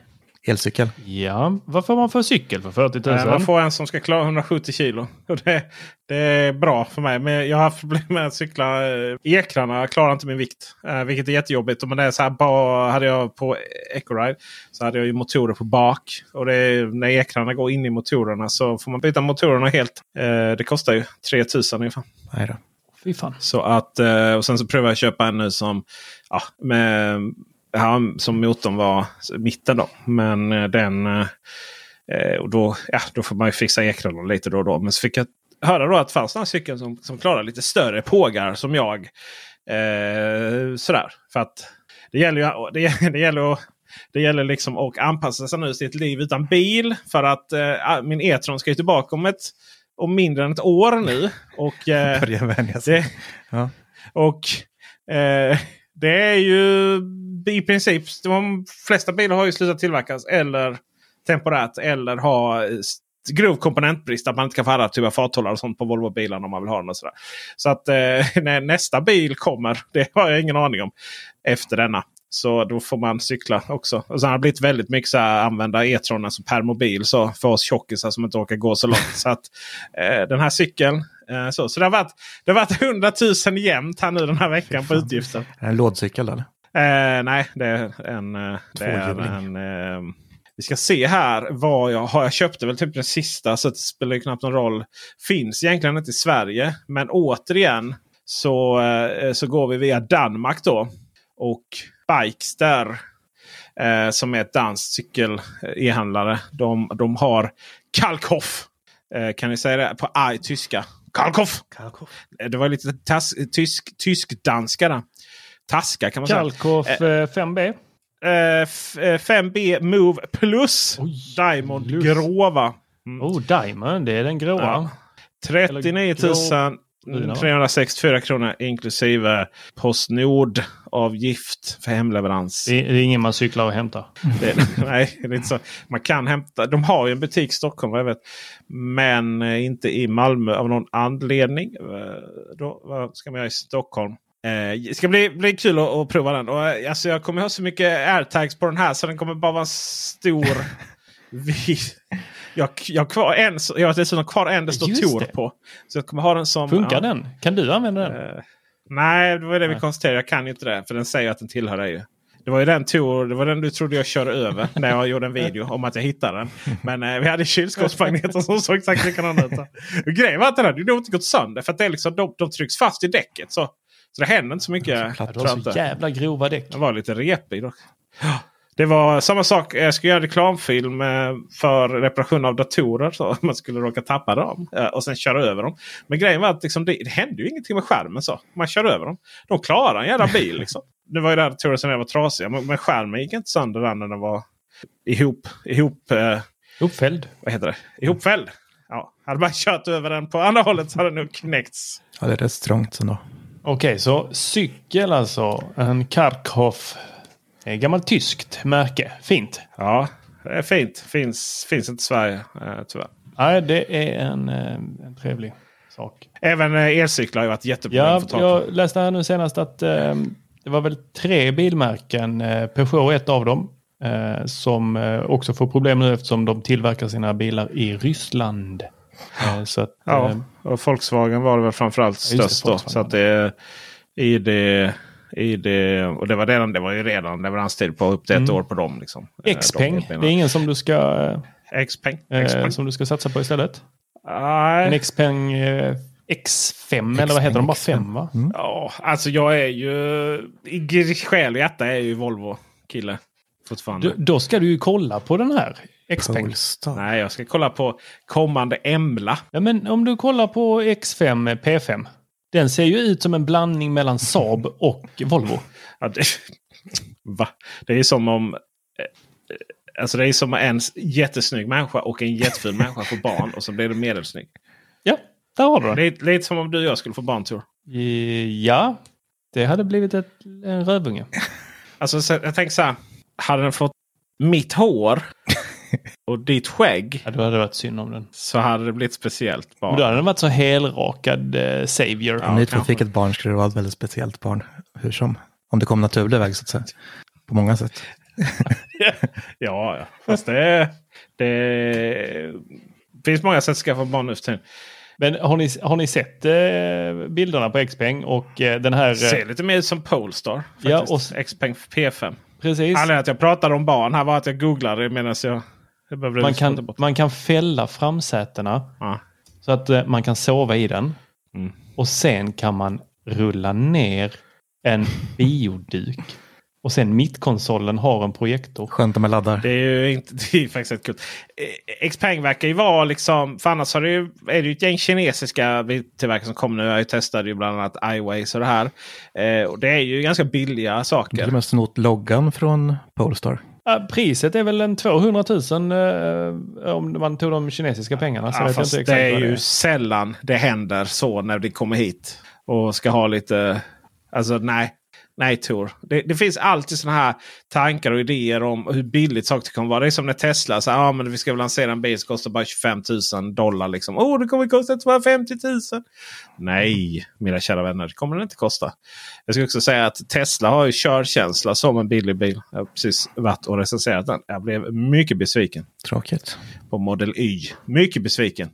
[SPEAKER 3] elcykel.
[SPEAKER 1] Ja, vad får man för cykel för 40 000?
[SPEAKER 2] Eh, man får en som ska klara 170 kilo. Och det, det är bra för mig. Men jag har haft problem med att cykla. eh, Ekrarna klarar inte min vikt. Eh, vilket är jättejobbigt. Men det är så här, bara, hade jag på Ecoride så hade jag ju motorer på bak. Och det är, när ekrarna går in i motorerna så får man byta motorerna helt. Det kostar ju 3000 ungefär.
[SPEAKER 3] Nej då.
[SPEAKER 1] Fy fan.
[SPEAKER 2] Så att, och sen så prövade jag köpa en nu som, ja, med, ja, som motorn var mitten då. Men eh, den, eh, och då, ja, då får man ju fixa ekrarna lite då och då. Men så fick jag höra då att det fanns några cykeln som, som klarar lite större pågar som jag. Eh, sådär. För att det gäller ju det, det gäller att det gäller liksom att anpassa sig nu till ett liv utan bil. För att eh, min E-tron ska ju tillbaka om, ett, om mindre än ett år nu. Och, eh,
[SPEAKER 3] Börja vänja sig.
[SPEAKER 2] det,
[SPEAKER 3] Ja.
[SPEAKER 2] och eh, det är ju i princip de flesta bilar har ju slutat tillverkas eller temporärt eller ha grov komponentbrist. Att man inte kan få alla typer av farthållare och sånt på Volvo-bilarna om man vill ha den. Och sådär. Så att eh, när nästa bil kommer, det har jag ingen aning om. Efter denna. Så då får man cykla också. Och sen har det blivit väldigt mycket så här, använda e-tronen som per mobil. Så för oss tjockisar som inte orkar gå så långt. så att eh, den här cykeln. Eh, så så det, har varit, det har varit 100 000 jämnt här nu den här veckan på utgifter.
[SPEAKER 3] Är det en lådcykel eller?
[SPEAKER 2] Eh, nej, det är en... eh, Det är en eh, vi ska se här vad jag har. Jag köpte väl typ den sista så det spelar ju knappt någon roll. Finns egentligen inte i Sverige. Men återigen så, eh, så går vi via Danmark då. Och Bikester eh, som är ett danskt cykel e-handlare. De, de har Kalkhoff. Kan ni säga det på aj, tyska? Kalkhoff! Eh, Det var lite tas, tysk, tysk-danska där. Taska kan man säga.
[SPEAKER 1] Kalkoff eh, 5B.
[SPEAKER 2] Eh, f- eh, 5B Move Plus.
[SPEAKER 1] Oj,
[SPEAKER 2] Diamond
[SPEAKER 1] plus.
[SPEAKER 2] gråva.
[SPEAKER 1] Oh, Diamond, det är den gråa.
[SPEAKER 2] Ja. 39 364 kronor inklusive Postnord-avgift för hemleverans.
[SPEAKER 1] Det är, det är ingen man cyklar och hämtar.
[SPEAKER 2] Det, nej, det är inte så. Man kan hämta. De har ju en butik i Stockholm vad jag vet. Men eh, inte i Malmö av någon anledning. Eh, Då, vad ska man göra i Stockholm? Eh, Det ska bli, bli kul att, att prova den. Och, alltså, jag kommer ha så mycket airtags på den här så den kommer bara vara stor... vi- jag, jag, har kvar en, jag har dessutom kvar en det står Tor
[SPEAKER 1] det.
[SPEAKER 2] på. Så jag kommer ha den som...
[SPEAKER 1] Funkar
[SPEAKER 2] ja.
[SPEAKER 1] den? Kan du använda den?
[SPEAKER 2] Eh, nej, det var det vi
[SPEAKER 1] Nej.
[SPEAKER 2] konstaterade. Jag kan inte det. För den säger att den tillhör dig. ju. Det var ju den Tor, det var den du trodde jag körde över när jag gjorde en video om att jag hittade den. Men eh, vi hade kylskåpsmagneter som såg exakt likadana ut. Grejen var att den hade ju nog inte gått sönder. För att det är liksom, de, de trycks fast i däcket. Så, så det händer inte så mycket.
[SPEAKER 1] Ja, du har så jävla grova däck.
[SPEAKER 2] Den var lite repig dock. Det var samma sak. Jag skulle göra reklamfilm eh, för reparation av datorer. Så man skulle råka tappa dem eh, och sen köra över dem. Men grejen var att liksom, det, det hände ju ingenting med skärmen. så Man kör över dem. De klarar en jävla bil. Liksom. Det var ju där datorer som var trasiga. Men, men skärmen gick inte sönder där när den var ihop, ihop eh,
[SPEAKER 1] Uppfälld.
[SPEAKER 2] vad heter det? ihopfälld. Ja, hade man kört över den på andra hållet så hade den nog knäckts.
[SPEAKER 3] Ja, det är rätt strångt ändå.
[SPEAKER 1] Okej, så cykel alltså. En Karkhoff. Eh, Gammalt tyskt märke. Fint.
[SPEAKER 2] Ja, det är fint. Finns, finns inte i Sverige eh, tyvärr.
[SPEAKER 1] Nej, det är en, eh, en trevlig sak.
[SPEAKER 2] Även elcyklar har ju varit jätteproblem
[SPEAKER 1] Ja,
[SPEAKER 2] tag
[SPEAKER 1] jag läste här nu senast att eh, det var väl tre bilmärken, eh, Peugeot ett av dem, eh, som också får problem nu eftersom de tillverkar sina bilar i Ryssland. Så att,
[SPEAKER 2] Ja,
[SPEAKER 1] eh,
[SPEAKER 2] och Volkswagen var det väl framförallt störst då. Så att det är i det, i det, och det var, redan, det var ju redan leveranstid på upp till ett
[SPEAKER 1] Mm.
[SPEAKER 2] år på dem. Liksom, Eh,
[SPEAKER 1] X-peng,
[SPEAKER 2] de
[SPEAKER 1] det är ingen som du ska,
[SPEAKER 2] X-peng.
[SPEAKER 1] eh,
[SPEAKER 2] X-peng.
[SPEAKER 1] som du ska satsa på istället? En
[SPEAKER 2] Nej.
[SPEAKER 1] X-peng eh, X5 eller vad heter de? Bara 5 va?
[SPEAKER 3] Mm.
[SPEAKER 2] Ja, alltså jag är ju i själ och hjärta är jag ju Volvo-kille. Fortfarande.
[SPEAKER 1] Då, då ska du ju kolla på den här X-Peng.
[SPEAKER 3] Polestar.
[SPEAKER 2] Nej, jag ska kolla på kommande Embla.
[SPEAKER 1] Ja, men om du kollar på X5 P5. Den ser ju ut som en blandning mellan Saab och Volvo.
[SPEAKER 2] Ja, det, va? det är som om... eh, Alltså det är som en jättesnygg människa och en jätteful människa får barn och så blir det medelsnygg.
[SPEAKER 1] Ja, där har du det.
[SPEAKER 2] Lite, lite som om du och jag skulle få barn Tor.
[SPEAKER 1] Ja, det hade blivit ett, en rövunge.
[SPEAKER 2] Alltså så, jag tänker så här. Hade den fått mitt hår och ditt skägg
[SPEAKER 1] Ja, då hade det varit synd om den.
[SPEAKER 2] så hade det blivit speciellt
[SPEAKER 1] Men
[SPEAKER 2] barn.
[SPEAKER 1] då hade den varit så helrakad eh, Savior.
[SPEAKER 2] Ja,
[SPEAKER 3] Om ni två fick ett barn skulle det vara ett väldigt speciellt barn. Hur som. Om det kom naturlig väg så att säga. På många sätt.
[SPEAKER 2] ja, ja. Fast det, det finns många sätt att skaffa barn nu för tiden.
[SPEAKER 1] Men har ni, har ni sett eh, bilderna på Xpeng och eh, den här... Eh,
[SPEAKER 2] Ser lite mer ut som Polestar.
[SPEAKER 1] Ja,
[SPEAKER 2] Faktiskt.
[SPEAKER 1] och-
[SPEAKER 2] Xpeng P5.
[SPEAKER 1] precis.
[SPEAKER 2] Anledningen att jag pratade om barn här var att jag googlade medan jag... jag
[SPEAKER 1] Man kan, man kan fälla framsätena
[SPEAKER 2] Ja.
[SPEAKER 1] så att eh, man kan sova i den.
[SPEAKER 2] Mm.
[SPEAKER 1] Och sen kan man rulla ner en bioduk. Och sen mittkonsolen har en projektor.
[SPEAKER 3] Skönt om man laddar.
[SPEAKER 2] Det är ju inte, det är faktiskt kul. Eh, Xpeng verkar ju vara liksom, för annars har det ju, är det ju ett gäng kinesiska biltillverkare som kommer nu. Jag testade ju bland annat iWays och det här. Eh, och det är ju ganska billiga saker.
[SPEAKER 3] med snott loggan från Polestar.
[SPEAKER 1] Priset är väl en 200 000 eh, om man tog de kinesiska pengarna. Så
[SPEAKER 2] Ja,
[SPEAKER 1] vet jag inte exakt
[SPEAKER 2] det är ju sällan det händer så när det kommer hit. Och ska ha lite... Alltså nej. Nej Tor. Det, det finns alltid sådana här tankar och idéer om hur billigt saker kan vara. Det är som när Tesla sa ah, men vi ska lansera en bil som kostar bara 25 000 dollar. Liksom. Oh, det kommer kosta 250 000. Nej, mina kära vänner. Det kommer det inte kosta. Jag ska också säga att Tesla har ju körkänsla som en billig bil. Jag har precis varit och recenserat den. Jag blev mycket besviken
[SPEAKER 3] Tråkigt.
[SPEAKER 2] på Model Y. Mycket besviken.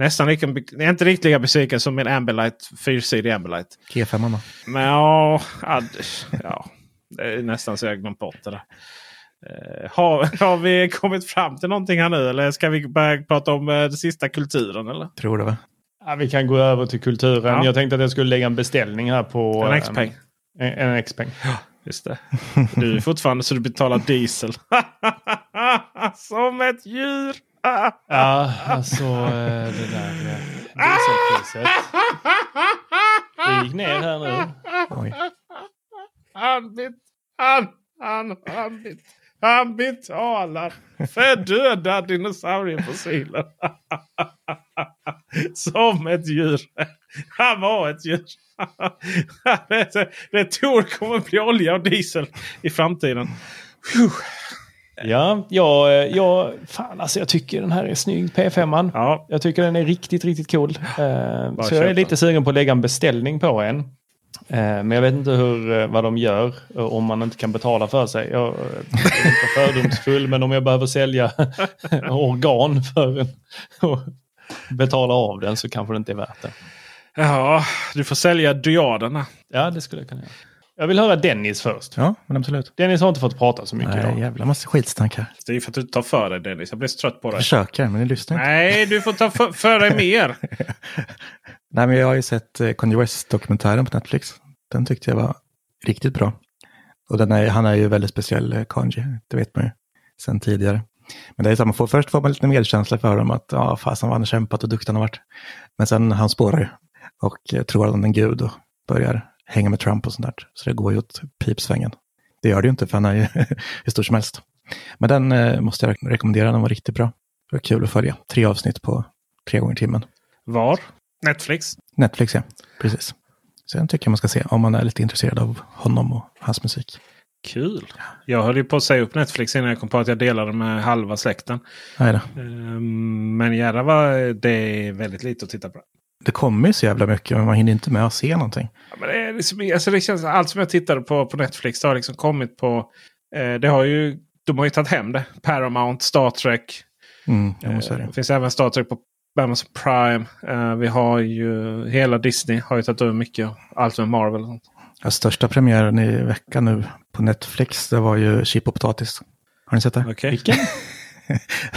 [SPEAKER 2] Nästan lika, inte riktigt lika besviken som min Ambilight, fyrsidig Ambilight.
[SPEAKER 3] G5 då.
[SPEAKER 2] Men ja, ja, det- ja, det är nästan så jag glömt bort det där. Eh, har, har vi kommit fram till någonting här nu eller ska vi börja prata om eh, den sista kulturen? Eller?
[SPEAKER 3] Tror det va?
[SPEAKER 1] Ja, vi kan gå över till kulturen.
[SPEAKER 2] Ja.
[SPEAKER 1] Jag tänkte att jag skulle lägga en beställning här på...
[SPEAKER 2] En
[SPEAKER 1] eh,
[SPEAKER 2] X-peng.
[SPEAKER 1] En, en X-peng.
[SPEAKER 2] Just det. Du är fortfarande så du betalar diesel. som ett djur.
[SPEAKER 1] Ja, alltså eh, det där dieselpriset. Det gick ner här nu.
[SPEAKER 3] Oj.
[SPEAKER 2] Han, bet, han, han, han, bet, han betalar för döda dinosauriefossiler. Som ett djur. Han var ett djur. det, det Tor kommer bli olja och diesel i framtiden.
[SPEAKER 1] Ja, jag, eh, jag, fan alltså jag tycker den här är snygg, P5.
[SPEAKER 2] Ja,
[SPEAKER 1] Jag tycker den är riktigt, riktigt cool. Eh, så jag är lite sugen på att lägga en beställning på en. Eh, men jag vet inte hur, vad de gör om man inte kan betala för sig. Jag är inte fördomsfull, men om jag behöver sälja organ för en och betala av den så kanske det inte är värt det.
[SPEAKER 2] ja, du får sälja dyaderna.
[SPEAKER 1] Ja, det skulle jag kunna göra. Jag vill höra Dennis först.
[SPEAKER 3] Ja, men absolut.
[SPEAKER 1] Dennis har inte fått prata så mycket
[SPEAKER 3] Nej,
[SPEAKER 1] idag.
[SPEAKER 3] jävla massa skitsnack här.
[SPEAKER 2] Det är för att du tar för dig Dennis. Jag blir så trött på
[SPEAKER 3] Jag
[SPEAKER 2] dig.
[SPEAKER 3] försöker, men ni lyssnar inte.
[SPEAKER 2] Nej, du får ta för, för dig mer.
[SPEAKER 3] Nej, men jag har ju sett eh, Kanye West-dokumentären på Netflix. Den tyckte jag var riktigt bra. Och den är, han är ju väldigt speciell, eh, Kanye, det vet man ju sen tidigare. Men det är så, man får, först får man lite medkänsla för honom, att ja, fasen vad han har kämpat och duktig han har varit. Men sen han spårar ju och eh, tror att han är en gud och börjar hänga med Trump och sånt där. Så det går ju åt pipsvängen. Det gör det ju inte, för han är ju hur stor som helst. Men den eh, måste jag rekommendera, den var riktigt bra. Det var kul att följa. Tre avsnitt på tre gånger timmen.
[SPEAKER 2] Var? Netflix?
[SPEAKER 3] Netflix, ja. Precis. Så den tycker jag man ska se om man är lite intresserad av honom och hans musik.
[SPEAKER 2] Kul. Jag höll ju på att säga upp Netflix innan jag kom på att jag delade med halva släkten. Ehm, Men jävlar vad det är väldigt lite att titta på.
[SPEAKER 3] Det kommer ju så jävla mycket, men man hinner inte med att se någonting.
[SPEAKER 2] Ja, men det, är liksom, alltså det känns, allt som jag tittade på på Netflix det har liksom kommit på. Eh, det har ju, de har ju tagit hem det. Paramount, Star Trek.
[SPEAKER 3] Mm,
[SPEAKER 2] Eh, det finns även Star Trek på Amazon Prime. Eh, vi har ju hela Disney har ju tagit över mycket. Allt med Marvel och sånt.
[SPEAKER 3] Ja, största premiären i veckan nu på Netflix, det var ju Chip och potatis. Har ni sett det?
[SPEAKER 2] Okej.
[SPEAKER 1] Vilken?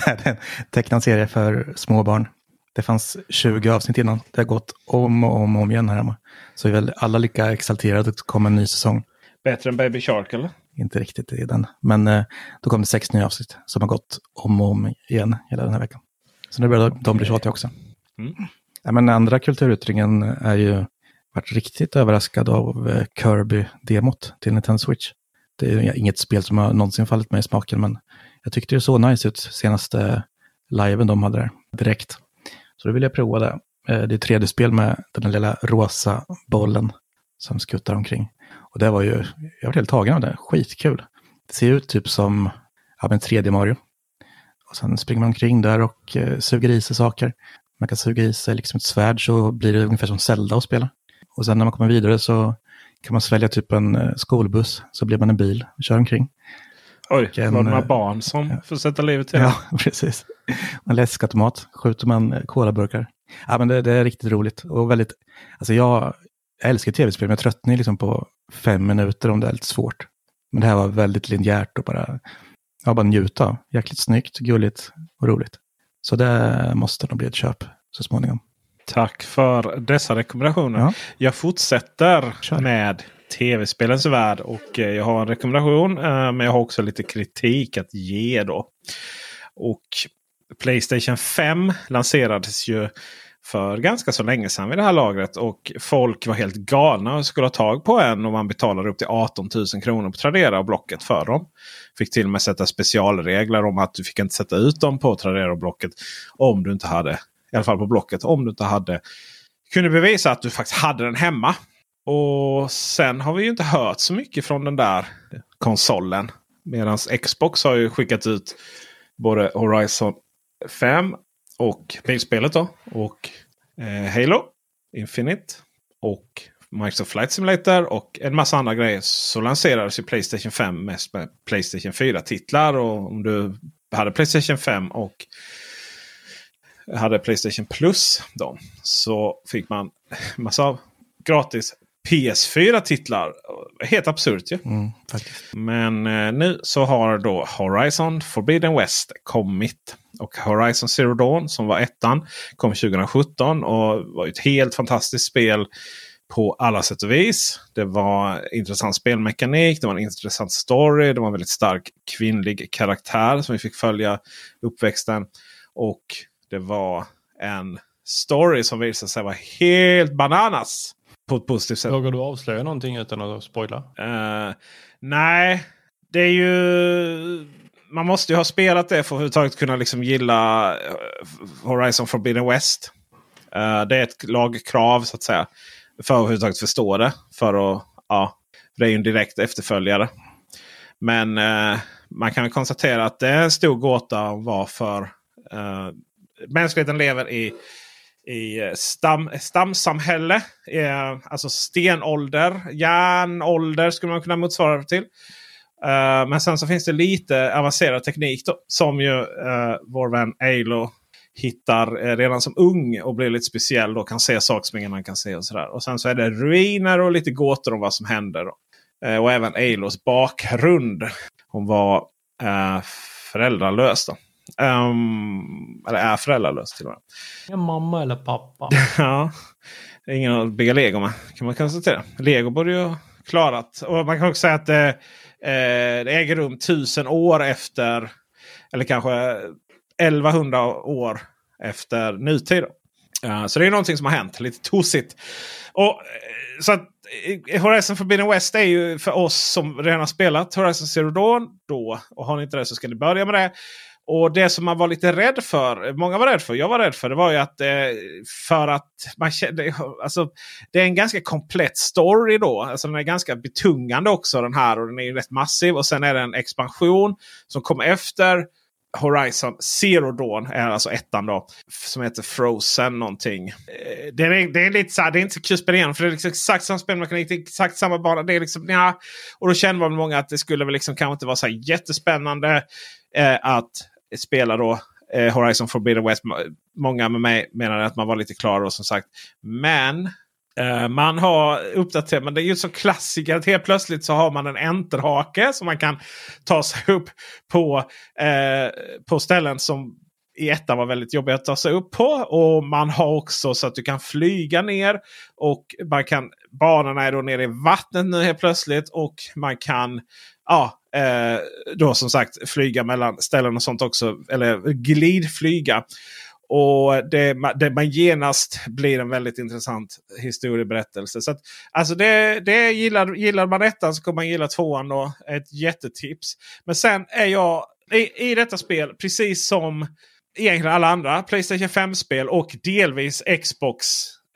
[SPEAKER 3] en tecknad serie för små barn. Det fanns 20 avsnitt innan. Det har gått om och om och om igen här hemma. Så är väl alla lika exalterade att det kommer en ny säsong.
[SPEAKER 2] Bättre än Baby Shark eller?
[SPEAKER 3] inte riktigt i den. Men eh, då kom det sex nya avsnitt som har gått om och om igen hela den här veckan. Så nu börjar de bli tjatiga också. Mm. Ja, men andra kulturyttringen är ju varit riktigt överraskad av eh, Kirby-demot till Nintendo Switch. Det är inget spel som har någonsin fallit mig i smaken, men jag tyckte det såg nice ut senaste liven de hade där direkt. Så då vill jag prova det. Eh, det är 3D-spel med den lilla rosa bollen som skuttar omkring. Och det var ju, jag var helt tagen av det, skitkul. Det ser ut typ som ja, en 3D Mario. Och sen springer man omkring där och eh, suger i sig saker. Man kan suga i sig liksom ett svärd så blir det ungefär som Zelda att spela. Och sen när man kommer vidare så kan man svälja typ en eh, skolbuss så blir man en bil och kör omkring.
[SPEAKER 2] Oj, och en, var det några eh, barn som får sätta livet till?
[SPEAKER 3] Ja, precis. En läskautomat, skjuter man kolaburkar. Ja, men det, det, är riktigt roligt och väldigt, alltså jag, jag älskar tv-spel, men jag tröttnar liksom på fem minuter om det är lite svårt. Men det här var väldigt linjärt och bara, ja, bara njuta. Jäkligt snyggt, gulligt och roligt. Så det måste nog bli ett köp så småningom.
[SPEAKER 2] Tack för dessa rekommendationer. Ja. Jag fortsätter Kör. med tv-spelens värld och eh, jag har en rekommendation. Eh, men jag har också lite kritik att ge då. Och Playstation 5 lanserades ju för ganska så länge sedan vid det här lagret. Och folk var helt galna och skulle ha tag på en. Och man betalade upp till 18 000 kronor på Tradera och Blocket för dem. Fick till och med sätta specialregler om att du fick inte sätta ut dem på Tradera och Blocket. Om du inte hade, i alla fall på Blocket, om du inte hade kunde bevisa att du faktiskt hade den hemma. Och sen har vi ju inte hört så mycket från den där konsolen. Medan Xbox har ju skickat ut både Horizon 5 och bilspelet då. Och eh, Halo Infinite. Och Microsoft Flight Simulator och en massa andra grejer. Så lanserades ju Playstation 5 mest med Playstation 4-titlar. Och om du hade Playstation 5 och hade Playstation Plus då, så fick man massa av gratis PS4-titlar. Helt absurt ju.
[SPEAKER 3] Mm,
[SPEAKER 2] Men eh, nu så har då Horizon Forbidden West kommit. Och Horizon Zero Dawn som var ettan kom 2017 och var ett helt fantastiskt spel på alla sätt och vis. Det var intressant spelmekanik, det var en intressant story, det var en väldigt stark kvinnlig karaktär som vi fick följa uppväxten. Och det var en story som visade sig vara helt bananas. På ett positivt sätt.
[SPEAKER 1] Vågar du avslöja någonting utan att spoila?
[SPEAKER 2] Uh, nej, det är ju... Man måste ju ha spelat det för att överhuvudtaget kunna liksom gilla eh, Horizon Forbidden West. Uh, det är ett lagkrav så att säga. För att överhuvudtaget förstå det. För att, ja, det är ju en direkt efterföljare. Men uh, man kan konstatera att det är en stor gåta varför uh, mänskligheten lever i i eh, stam, stamsamhälle. Eh, alltså stenålder, järnålder skulle man kunna motsvara det till. Eh, men sen så finns det lite avancerad teknik då, som ju eh, vår vän Eilo hittar eh, redan som ung och blir lite speciell. och kan se saker som ingen annan kan se. Och, sådär. och sen så är det ruiner och lite gåtor om vad som händer. Eh, och även Eilos bakgrund. Hon var eh, föräldralös. Då. Um, eller är föräldralös till och med.
[SPEAKER 1] Ja, mamma eller pappa.
[SPEAKER 2] ja, ingen att bygga lego med kan man konstatera. Lego borde ju klarat. Och man kan också säga att det, eh, det äger rum tusen år efter. Eller kanske 1100 år efter nutid. Uh, så det är någonting som har hänt. Lite tossigt. Och, eh, så att, eh, Horizon Forbidden West är ju för oss som redan har spelat Horizon Zero Dawn. Då, och har ni inte det så ska ni börja med det. Och det som man var lite rädd för, många var rädd för, jag var rädd för, det var ju att eh, för att man kände, alltså, det är en ganska komplett story då. Alltså den är ganska betungande också den här och den är ju rätt massiv. Och sen är det en expansion som kommer efter Horizon Zero Dawn är alltså ettan då. Som heter Frozen någonting. Eh, det är, det är lite så här, det är inte så kul att spela igenom för det är liksom exakt samma spelmekanik. Det är exakt samma bana. Det är liksom, ja. Och då kände man många att det skulle väl liksom kanske inte vara så jättespännande eh, att spela då eh, Horizon Forbidden West. Många med mig menade att man var lite klar och som sagt. Men eh, man har uppdaterat. Men det är ju så klassiker att helt plötsligt så har man en enterhake som man kan ta sig upp på, eh, på ställen som i ettan var väldigt jobbiga att ta sig upp på. Och man har också så att du kan flyga ner. Och man kan, banorna är då nere i vattnet nu helt plötsligt. Och man kan ja, eh, då som sagt flyga mellan ställen och sånt också. Eller glidflyga. Och det, det man genast blir en väldigt intressant historieberättelse. Så att, alltså det, det gillar, gillar man ettan så kommer man gilla tvåan. Då. Ett jättetips. Men sen är jag i, i detta spel, precis som egentligen alla andra Playstation 5-spel och delvis Xbox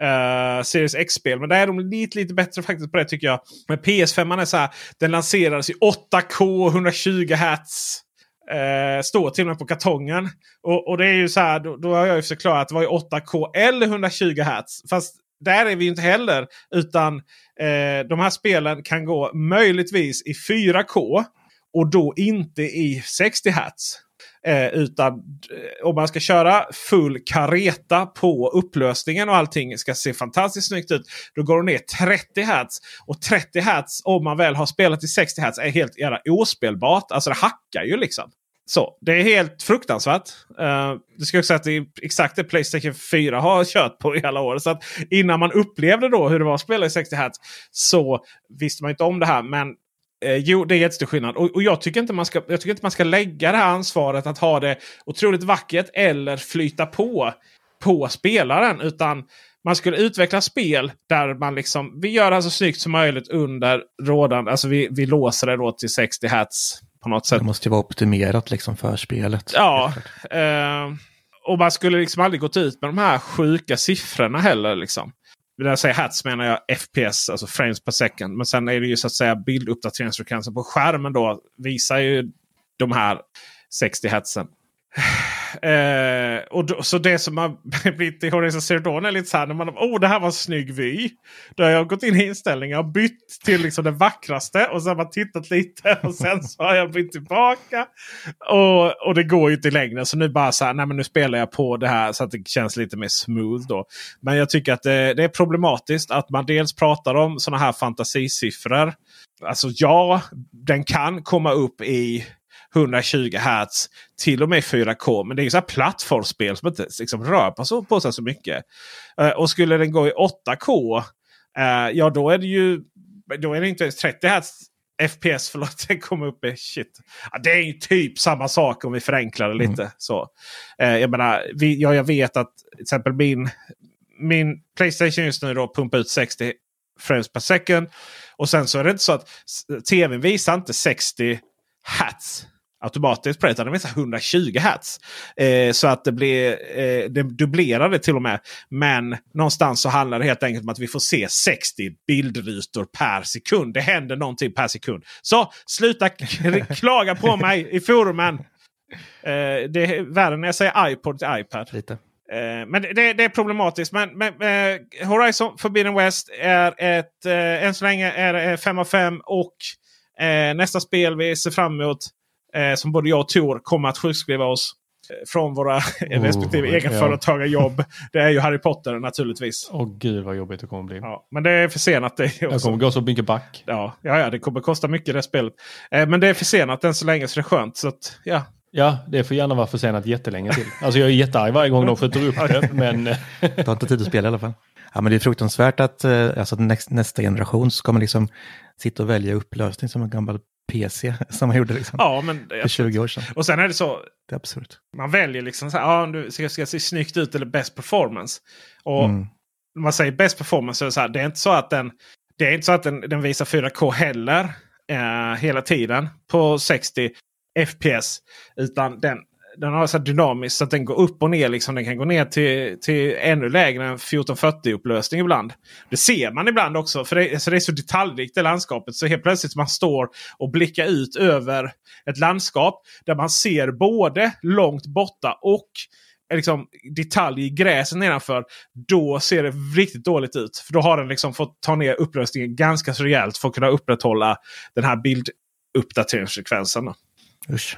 [SPEAKER 2] uh, Series X-spel. Men där är de lite, lite bättre faktiskt på det tycker jag. Men PS5 är så här, den lanserades i 8K 120 Hz. Uh, står till och med på kartongen. Och, och det är ju så här, då, då har jag ju förklarat att det var ju 8K eller 120 Hz. Fast där är vi inte heller. Utan uh, de här spelen kan gå möjligtvis i 4K. Och då inte i 60 Hz. Eh, utan eh, om man ska köra full kareta på upplösningen och allting ska se fantastiskt snyggt ut. Då går det ner 30 Hz. Och 30 Hz om man väl har spelat i 60 Hz är helt jävla ospelbart. Alltså det hackar ju liksom. Så Det är helt fruktansvärt. Eh, uh, det ska också säga att det är exakt det Playstation 4 har kört på i alla år. Så att innan man upplevde då hur det var att spela i 60 Hz så visste man inte om det här. Men Eh, jo, det är jättestor skillnad. Och, och, jag, tycker inte man ska, jag tycker inte man ska lägga det här ansvaret att ha det otroligt vackert eller flyta på på spelaren. Utan man skulle utveckla spel där man liksom, vi gör det så snyggt som möjligt under rådande, alltså vi, vi låser det då till 60 Hz på något sätt.
[SPEAKER 3] Det måste ju vara optimerat liksom för spelet.
[SPEAKER 2] Ja. Eh, och man skulle liksom aldrig gått ut med de här sjuka siffrorna heller. Liksom. När jag säger hats menar jag FPS, alltså frames per second. Men sen är det ju så att säga bilduppdateringsfrekvensen på skärmen då visar ju de här 60 hertzen. Eh, och då, så det som har blivit i Horizon Zero Dawn är lite så här när man oh det här var en snygg vy. Då har jag gått in i inställningar och bytt till liksom det vackraste. Och sen har man tittat lite och sen så har jag bytt tillbaka. Och, och det går ju inte längre. Så nu bara så här, nej men nu spelar jag på det här så att det känns lite mer smooth då. Men jag tycker att det, det är problematiskt att man dels pratar om sådana här fantasisiffror. Alltså ja, den kan komma upp i 120 Hz till och med 4K. Men det är ju så här plattformsspel som inte liksom rör på, så, på sig så mycket. Uh, och skulle den gå i 8K, uh, eh, ja då är det ju då är det inte ens 30 Hz FPS. Förlåt, det kommer upp i shit. Ja, det är ju typ samma sak om vi förenklar det lite. Mm. Så, uh, jag menar, vi, ja, jag vet att till exempel min, min Playstation just nu då pumpar ut 60 frames per second. Och sen så är det inte så att tvn visar inte 60 Hz automatiskt på det. Den visar 120 Hz. Eh, så att det blir eh, det dubblerar det till och med. Men någonstans så handlar det helt enkelt om att vi får se 60 bildrutor per sekund. Det händer någonting per sekund. Så sluta klaga på mig i forumen. Eh, det är värre när jag säger iPod till iPad.
[SPEAKER 3] Lite.
[SPEAKER 2] Eh, men det, det, är problematiskt. Men, men eh, Horizon Forbidden West är ett, eh, än så länge är 5 av 5. Och nästa spel vi ser fram emot eh, som både jag och Tor kommer att sjukskriva oss eh, från våra oh, respektive egenföretagarjobb. Det är ju Harry Potter naturligtvis.
[SPEAKER 1] Åh oh, gud vad jobbigt det kommer bli.
[SPEAKER 2] Ja, men det är försenat det också.
[SPEAKER 1] Jag kommer gå så mycket back.
[SPEAKER 2] Ja, ja, ja det kommer kosta mycket det spelet. Eh, men det är försenat än så länge så det är skönt. Så att, ja.
[SPEAKER 1] Ja, det får gärna vara försenat jättelänge till. Alltså jag är jättearg varje gång de skjuter upp det. men...
[SPEAKER 3] det har inte tid att spela i alla fall. Ja, men det är fruktansvärt att eh, alltså, nästa, nästa generation ska man liksom sitta och välja upplösning som en gammal PC som man gjorde liksom
[SPEAKER 2] ja, men
[SPEAKER 3] för 20 år sedan.
[SPEAKER 2] Och sen är det så.
[SPEAKER 3] Det är absurt.
[SPEAKER 2] Man väljer liksom så här, ja, du ska, ska se snyggt ut eller best performance. Och mm. när man säger best performance så är det så här, det är inte så att den, det är inte så att den, den visar 4K heller eh, hela tiden på 60 FPS. Utan den, den har så dynamiskt så att den går upp och ner. Liksom. Den kan gå ner till, till ännu lägre än 1440 upplösning ibland. Det ser man ibland också. För det, alltså det är så detaljrikt det landskapet. Så helt plötsligt man står och blickar ut över ett landskap. Där man ser både långt borta och liksom, detalj i gräset nedanför. Då ser det riktigt dåligt ut. För då har den liksom fått ta ner upplösningen ganska så rejält för att kunna upprätthålla den här bilduppdateringsfrekvensen.
[SPEAKER 3] Usch.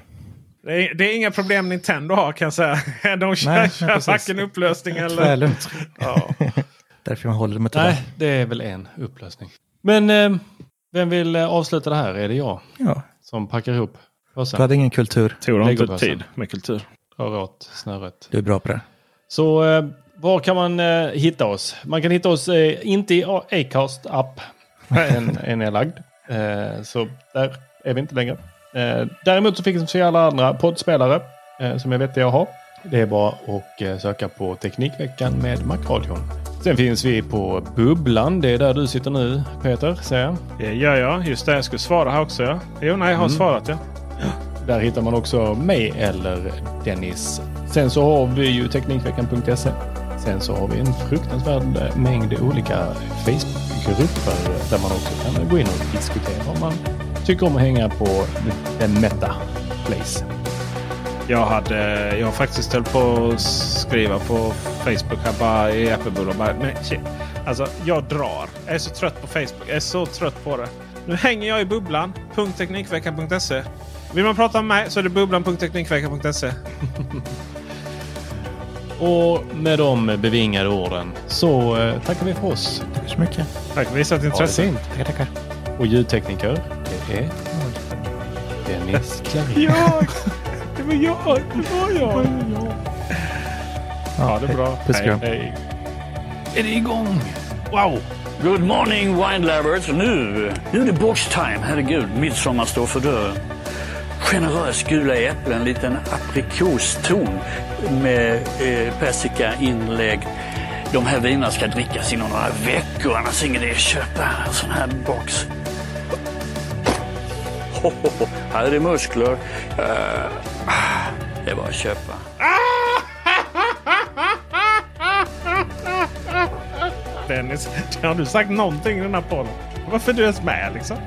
[SPEAKER 2] Det är, det är, inga problem Nintendo har kan jag säga. De kör, Nej, kör varken upplösning eller...
[SPEAKER 3] lugnt. Ja. Därför man håller det med
[SPEAKER 1] Nej, det är väl en upplösning. Men eh, vem vill eh, avsluta det här? Är det jag?
[SPEAKER 3] Ja.
[SPEAKER 1] Som packar ihop
[SPEAKER 3] påsen? Du hade ingen kultur.
[SPEAKER 2] Tor har inte tid med kultur.
[SPEAKER 1] rör åt snöret.
[SPEAKER 3] Du är bra på det.
[SPEAKER 1] Så eh, var kan man eh, hitta oss? Man kan hitta oss eh, inte i Acast app. en är nedlagd. Eh, så där är vi inte längre. Eh, däremot så finns det alla andra poddspelare eh, som jag vet jag har. Det är bara att eh, söka på Teknikveckan med Macradion. Sen finns vi på Bubblan. Det är där du sitter nu Peter, säger jag.
[SPEAKER 2] Det gör jag. Just det, jag skulle svara här också. Ja. Jo, nej, jag har
[SPEAKER 1] Mm.
[SPEAKER 2] svarat ja.
[SPEAKER 1] Där hittar man också mig eller Dennis. Sen så har vi ju Teknikveckan.se. Sen så har vi en fruktansvärd mängd olika Facebookgrupper där man också kan gå in och diskutera om man tycker om att hänga på den meta place.
[SPEAKER 2] Jag, hade, jag har faktiskt höll på att skriva på Facebook här bara i Apple bara, men shit. Alltså jag drar. Jag är så trött på Facebook. Jag är så trött på det. Nu hänger jag i bubblan. .teknikveckan.se Vill man prata med mig så är det bubblan.teknikveckan.se
[SPEAKER 1] Och med de bevingade orden så eh, tackar vi för oss.
[SPEAKER 3] Tack så mycket.
[SPEAKER 2] Tack för visat intresse.
[SPEAKER 3] Tackar, tackar.
[SPEAKER 1] Och ljudtekniker, Dennis Klarin.
[SPEAKER 2] Ja, det var jag. Det var jag. Ja, det är bra.
[SPEAKER 3] Puss kram.
[SPEAKER 1] Hej. Är det igång? Wow!
[SPEAKER 7] Good morning wine lovers. Nu, nu är det box-time. Herregud, midsommar står för dörren. Generös gula äpplen, en liten aprikoston med eh, persika-inlägg. De här vinerna ska drickas inom några veckor, annars ingen idé att köpa en sån här box. Ho, ho. Här är det muskler. Eh, ah, det är bara att köpa.
[SPEAKER 2] Dennis, har du sagt någonting i den här podden? Varför är du ens med liksom?